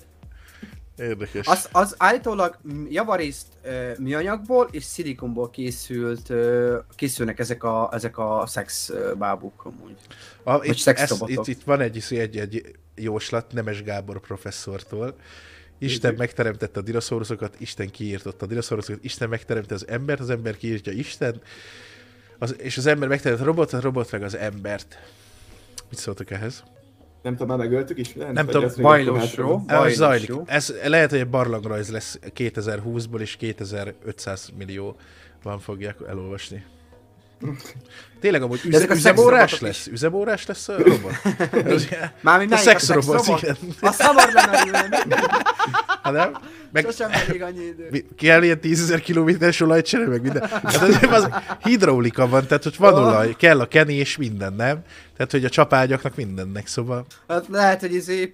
Érdekes.
Az, az állítólag javarészt uh, műanyagból és szilikonból készült, uh, készülnek ezek a, ezek a szex bábuk amúgy.
A, Vagy itt, ezt, itt, itt, van egy, egy, egy jóslat Nemes Gábor professzortól. Isten megteremtette a dinoszauruszokat, Isten kiírtotta a dinoszauruszokat, Isten megteremtette az embert, az ember kiírtja Isten, az, és az ember megteremtette a robotot, a robot meg az embert. Mit szóltak ehhez?
Nem tudom, már megöltük is? Nem,
nem tudom,
bajlósról.
Ez zajlik. Ez lehet, hogy egy barlangrajz lesz 2020-ból, és 2500 millió van fogják elolvasni. Tényleg amúgy üze, üzemórás lesz? Is. Üzemórás lesz a robot?
Mármint
a szexrobot, igen.
A hamar lemerülne.
Hát nem?
Meg, Sosem elég annyi idő.
Kell ilyen tízezer kilométeres olajcsere, meg minden. Hát az, az hidraulika van, tehát hogy van olaj, kell a keni és minden, nem? Tehát, hogy a csapágyaknak mindennek, szóval...
Hát lehet, hogy izé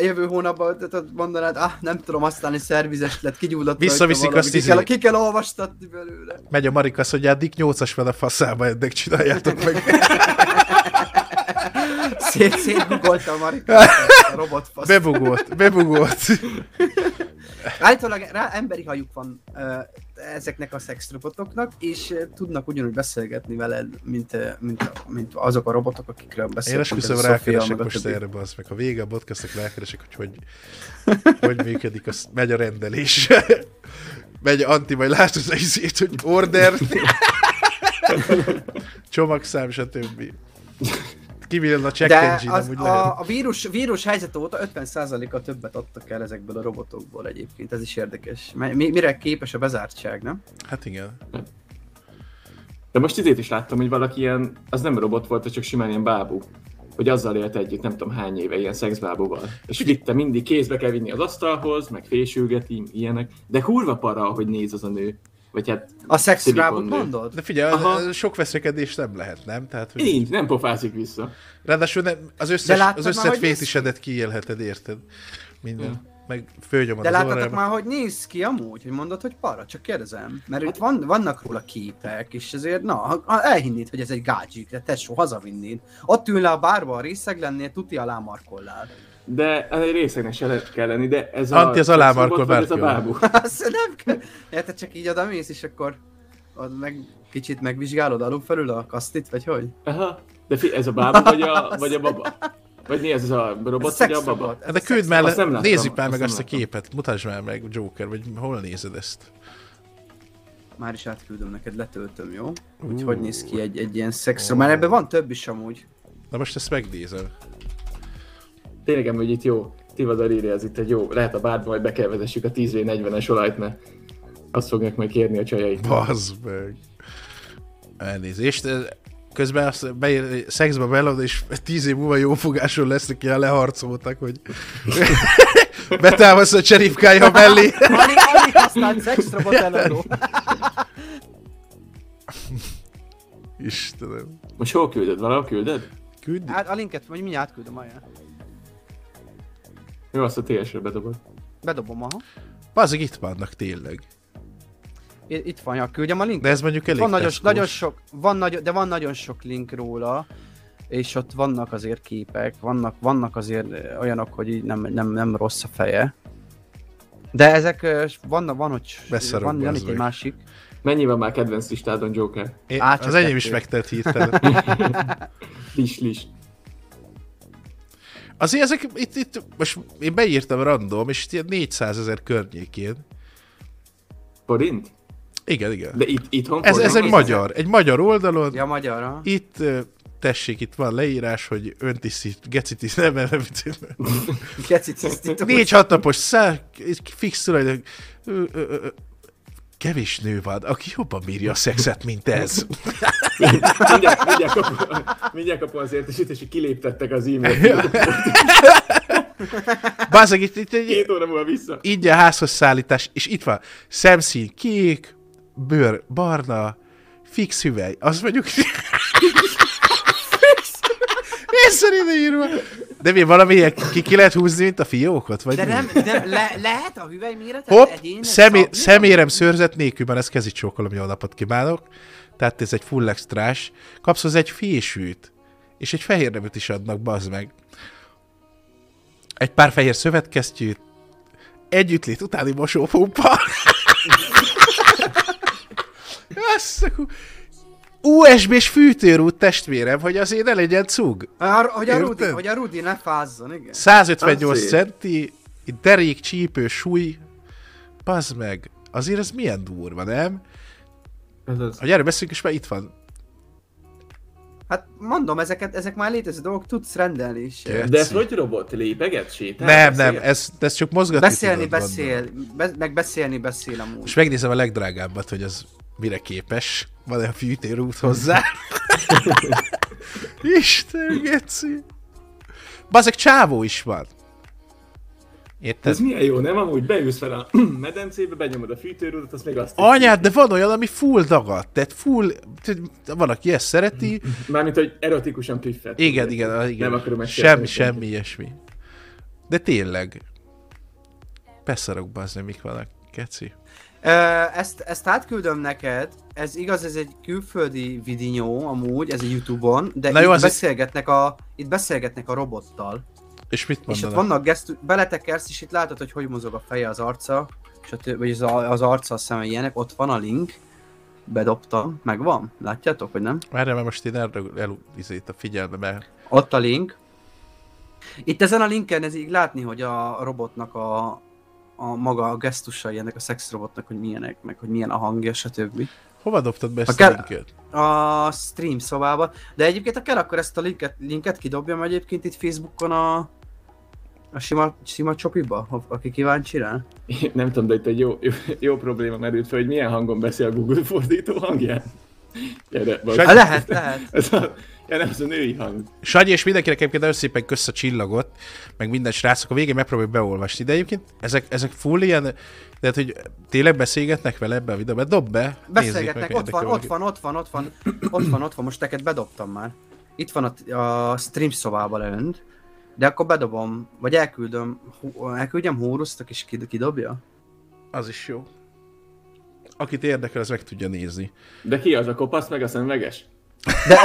jövő hónapban tehát mondanád, ah, nem tudom, aztán egy szervizes lett, kigyulladt
Visszaviszik azt
izé. Ki kell, ki kell olvastatni belőle.
Megy a Marika, hogy Dick 8-as van a faszába, eddig csináljátok meg.
Szét, szétbugolta a Marika, a robotfasz.
Bebugolt, bebugolt.
Állítólag rá emberi hajuk van uh, ezeknek a szexrobotoknak, és tudnak ugyanúgy beszélgetni veled, mint, mint, mint azok a robotok, akikről beszélünk.
Én esküszöm rákeresek most erre, az meg a vége a podcastnak rákeresek, hogy hogy, hogy működik, az megy a rendelés. megy anti, vagy látod az izét, hogy order, csomagszám, stb Kivillan a check
De
engine,
az,
amúgy lehet.
a, a vírus, vírus helyzet óta 50%-a többet adtak el ezekből a robotokból egyébként, ez is érdekes. Mi, mire képes a bezártság, nem?
Hát igen.
De most idét is láttam, hogy valaki ilyen, az nem robot volt, csak simán ilyen bábú. Hogy azzal élt együtt, nem tudom hány éve, ilyen szexbábúval. És vitte mindig kézbe kell vinni az asztalhoz, meg fésülgeti, ilyenek. De kurva para, hogy néz az a nő. Vagy hát
A szexrábot mondod?
De figyelj,
Aha.
sok veszekedés nem lehet, nem? Tehát, hogy...
nincs, nem pofázik vissza.
Ráadásul nem, az
De
összes,
láttad
az összes fétisedet kiélheted, érted? Minden.
Ja.
Meg
De láttatok már, hogy néz ki amúgy, hogy mondod, hogy para? Csak kérdezem. Mert itt van, vannak róla képek, és ezért, na, elhinnéd, hogy ez egy gágyik, de tesó, hazavinnéd. Ott ül le a bárba, a részeg lennél, tuti alá markollál.
De egy részegnek se lehet kell lenni, de ez a...
Anti az alámarkol
Ez a bábú.
Azt nem kell. Érted, csak így oda mész, és akkor ott meg kicsit megvizsgálod alul felül a kasztit, vagy hogy?
Aha. De fi, ez a bábú, vagy a, vagy a baba? Vagy mi ez, ez a robot,
Ez
vagy a baba?
Ez
de küld már
Azt nem
le,
láttam,
nézzük már
azt
meg
nem
azt a képet, mutasd már meg Joker, vagy hol nézed ezt?
Már is átküldöm neked, letöltöm, jó?
Ú.
Úgy hogy néz ki egy, egy ilyen szexra, mert ebben van több is amúgy.
Na most ezt megnézem.
Tényleg, hogy itt jó. Tivadar írja, ez itt egy jó. Lehet a bárba, majd be kell vezessük a 10v40-es olajt, mert azt fogják majd kérni a csajaik.
Bazd meg. Elnézést. Közben azt beír, szexbe belad, és tíz év múlva jó fogáson lesznek, ilyen leharcoltak, hogy betámasz a cseripkája mellé.
Alig, alig használt szexrobot eladó.
Istenem.
Most hol küldöd? Valahol küldöd?
Küld.
Hát a linket, vagy mindjárt átküldöm, ajánl.
Jó, azt a TS-re bedobod.
Bedobom, aha.
Bazeg itt vannak tényleg.
I- Itt van, ja, küldjem a linket.
De ez mondjuk elég
van nagyon, nagyon sok, van nagyon, de van nagyon sok link róla, és ott vannak azért képek, vannak, vannak azért ö, olyanok, hogy így nem, nem, nem rossz a feje. De ezek, ö, vannak, van, hogy
Beszarok,
van, van itt egy másik.
Mennyi van már kedvenc listádon, Joker?
Én,
Á,
az enyém is megtelt hirtelen.
Lis, lis.
Azért ezek, itt, itt, most én beírtam random, és itt ilyen 400 ezer környékén.
Forint?
Igen, igen.
De itt, itthon
Ez, ez egy magyar, egy magyar oldalon.
Ja, magyarra.
Itt, tessék, itt van leírás, hogy öntisztít, gecitis, nem, nem, nem. Négy-hat napos szá, fix tulajdon, kevés nő van, aki jobban bírja a szexet, mint ez.
mindjárt, mindjárt, kapom, mindjárt kapom az értesítést, hogy kiléptettek az e-mail.
Bázeg, itt, itt egy
Két óra múlva vissza.
ingyen házhoz szállítás, és itt van szemszín kék, bőr barna, fix hüvely, az mondjuk... Észre ide írva. De mi valami ki, ki lehet húzni, mint a fiókot? Vagy
De
mi?
nem, de le, lehet a hüvely méretet
Hopp,
egyénes
szemé, szemérem szőrzet nélkül, mert ez kezit csókolom, jó napot kívánok. Tehát ez egy full extrás. Kapsz hozzá egy fésűt, és egy fehér neműt is adnak, bazd meg. Egy pár fehér szövetkesztyűt, együttlét utáni mosópumpa. Azt a ku- USB-s fűtőrút testvérem, hogy azért ne legyen cug.
A, hogy, a Rudi, hogy a Rudi ne fázzon, igen.
158
Azért.
centi, derék, csípő, súly. Bazd meg. Azért ez milyen durva, nem?
Ez az.
Hogy erről beszélünk, és már itt van.
Hát mondom, ezeket, ezek már létező dolgok, tudsz rendelni is.
De ez hogy robot? Lépeget? Sétál?
nem, nem,
beszél?
ez, ez csak mozgatni
Beszélni
tudod,
beszél, be, meg beszélni beszél amúgy.
Most megnézem a legdrágábbat, hogy az mire képes. Van-e a fűtérút hozzá? Isten, geci. Bazeg csávó is van. Érted?
Ez milyen jó, nem? Amúgy beülsz fel a medencébe, benyomod a fűtőrudat, azt még azt
Anyád, de van olyan, ami full dagadt. Tehát full... tehát Van, aki ezt szereti.
Mármint, hogy erotikusan püffet.
Igen, igen, igen.
Nem akarom
Semmi,
megsérteni
semmi ilyesmi. De tényleg. Beszarok bazd, mik vannak, keci.
Ezt, ezt átküldöm neked, ez igaz, ez egy külföldi videó amúgy, ez egy Youtube-on, de
Na
itt,
jó, egy-
beszélgetnek a, itt beszélgetnek a robottal.
És mit
És
mondanak?
ott vannak gesztus, beletekersz, és itt látod, hogy hogy mozog a feje, az arca, és a tö- vagy az, a- az arca, a szeme ilyenek, ott van a link, bedobtam, megvan, látjátok, hogy nem?
Várjál, mert most én erre el, izét a figyelme, mert
Ott a link. Itt ezen a linken ez így látni, hogy a robotnak a, a maga a gesztusai ennek a szexrobotnak, hogy milyenek, meg hogy milyen a hangja, stb.
Hova dobtad be ezt a,
A
linket?
A stream szobába. De egyébként, ha kell, akkor ezt a linket, linket kidobjam egyébként itt Facebookon a, a sima, sima csopiba, aki kíváncsi rá.
Nem tudom, de itt egy jó, jó, jó probléma merült fel, hogy milyen hangon beszél a Google fordító hangján. Gyere,
lehet, lehet.
Ez a, ja, nem, ez a női hang.
Sanyi, és mindenkinek egyébként nagyon szépen kösz a csillagot, meg minden srácok, a végén megpróbáljuk beolvasni, de egyébként ezek, ezek full ilyen, tehát hogy tényleg beszélgetnek vele ebbe a videóban, dob be,
Beszélgetnek,
meg,
ott van, ott van, ott van, ott van, ott van, ott van, most teket bedobtam már. Itt van a, a stream szobába leönt, de akkor bedobom, vagy elküldöm, hú- elküldjem Hórusztak és kid- kidobja?
Az is jó. Akit érdekel, az meg tudja nézni.
De ki az a kopasz, meg a szemveges?
De,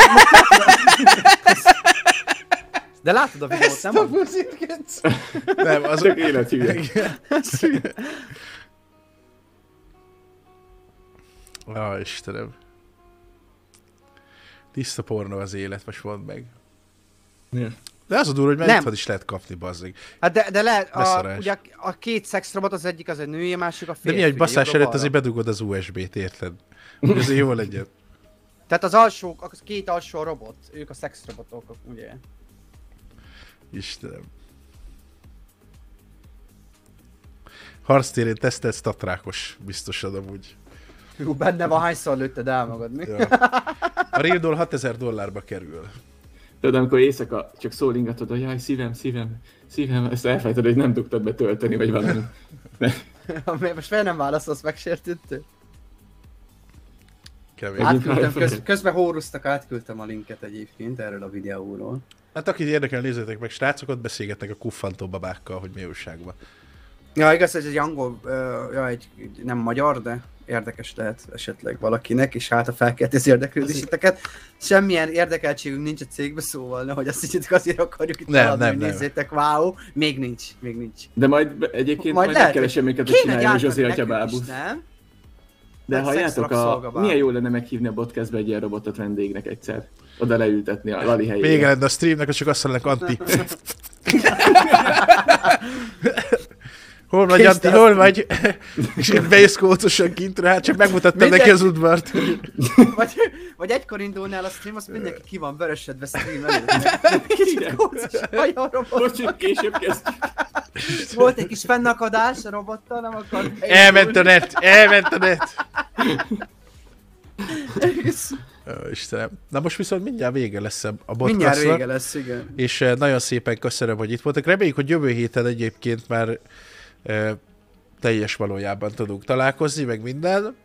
de látod a videót, nem? A...
Nem, az...
Csak élethülye.
Á, Istenem. Tiszta porno az élet, most mondd meg.
Ja.
De az a durva, hogy már itthon is lehet kapni, bazzeg.
Hát de, de lehet, a, ugye a két szexrobot, az egyik az egy női, a másik a
De
férfi.
mi, hogy
jobbra-balra.
előtt azért bedugod az USB-t, érted? Hogy azért jó legyen.
Tehát az alsó, a két alsó robot, ők a szexrobotok, ugye?
Istenem. Harctérén tesztelt statrákos, biztosan amúgy.
Hú, benne van, hányszor lőtted el magad, mi?
Ja. A Real Doll 6000 dollárba kerül.
Tudod, amikor éjszaka csak szólingatod, hogy jaj, szívem, szívem, szívem, ezt elfelejted, hogy nem tudtad betölteni, vagy valami.
Most fel nem válaszolsz?
Kemény.
Hát-
Átküldtem, köz, közben hórusztak, átküldtem a linket egyébként erről a videóról.
Hát akit érdekel, nézzétek meg, srácok, ott beszélgetnek a kuffantó babákkal, hogy mi újságban.
Ja, igaz, hogy egy angol, uh, ja, egy nem magyar, de érdekes lehet esetleg valakinek, és hát a felkelti az érdeklődéseteket. Semmilyen érdekeltségünk nincs a cégbe, szóval nehogy azt higgyetek, azért akarjuk itt
Nem,
eladni,
nem,
nézzétek, wow, még nincs, még nincs.
De majd egyébként
Majd
majd, megkeresem minket, hogy
gyártani
Zsozé atya bábusz.
nem?
De halljátok, a... milyen jó lenne meghívni a podcastbe egy ilyen robotot vendégnek egyszer. Oda leültetni a Lali helyére.
Vége lenne a streamnek, az csak azt mondanak, Anti. Hol vagy,
de
hol vagy? És így bejössz kócosan kintre, hát csak megmutattam
Minden-
neki az udvart.
Vagy, vagy egykor indulnál a stream, azt mindenki ki van vörösedve stream előtt. Kicsit kócos.
Most csak később kezdjük.
Volt egy kis fennakadás a robottal, nem akart
Elment a net, elment a net. Ó, Istenem. Na most viszont mindjárt vége lesz a a
Mindjárt
podcastnak.
vége lesz, igen.
És eh, nagyon szépen köszönöm, hogy itt voltak. Reméljük, hogy jövő héten egyébként már teljes valójában tudunk találkozni, meg minden.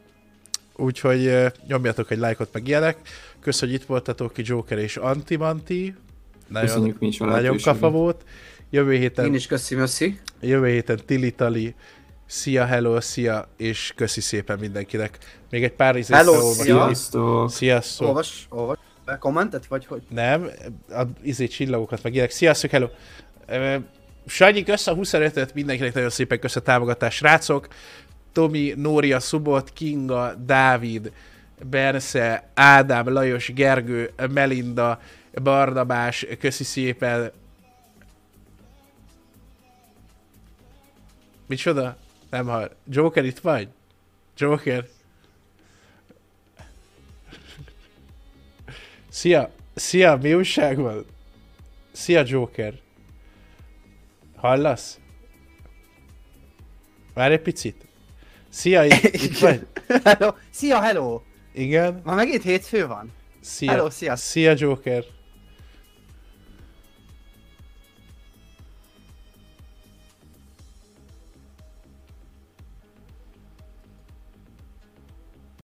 Úgyhogy nyomjatok egy lájkot, meg ilyenek. Köszönjük, hogy itt voltatok ki Joker és Antimanti. Nagyon,
Köszönjük mi is a
nagyon kafa volt. Jövő héten,
Én is köszi, Möszi.
jövő héten Tilly Tali. Szia, hello, szia, és köszi szépen mindenkinek. Még egy pár izét
Hello.
Sziasztok!
Sziasztok.
Olvas, olvas. Kommentet, vagy hogy?
Nem, a izé csillagokat meg ilyenek. Sziasztok, hello! Sanyi, kösz a 25-öt, mindenkinek nagyon szépen kösz a támogatást, srácok. Tomi, Nória, Szubot, Kinga, Dávid, Bersze, Ádám, Lajos, Gergő, Melinda, Barnabás, köszi szépen. Micsoda? Nem hall. Joker itt vagy? Joker? Szia! Szia, mi újság van? Szia, Joker! Hallasz? Várj egy picit. Szia, itt, itt vagy?
Hello. Szia, hello!
Igen?
Ma megint hétfő van?
Szia.
Hello, sziasztok.
Szia, Joker.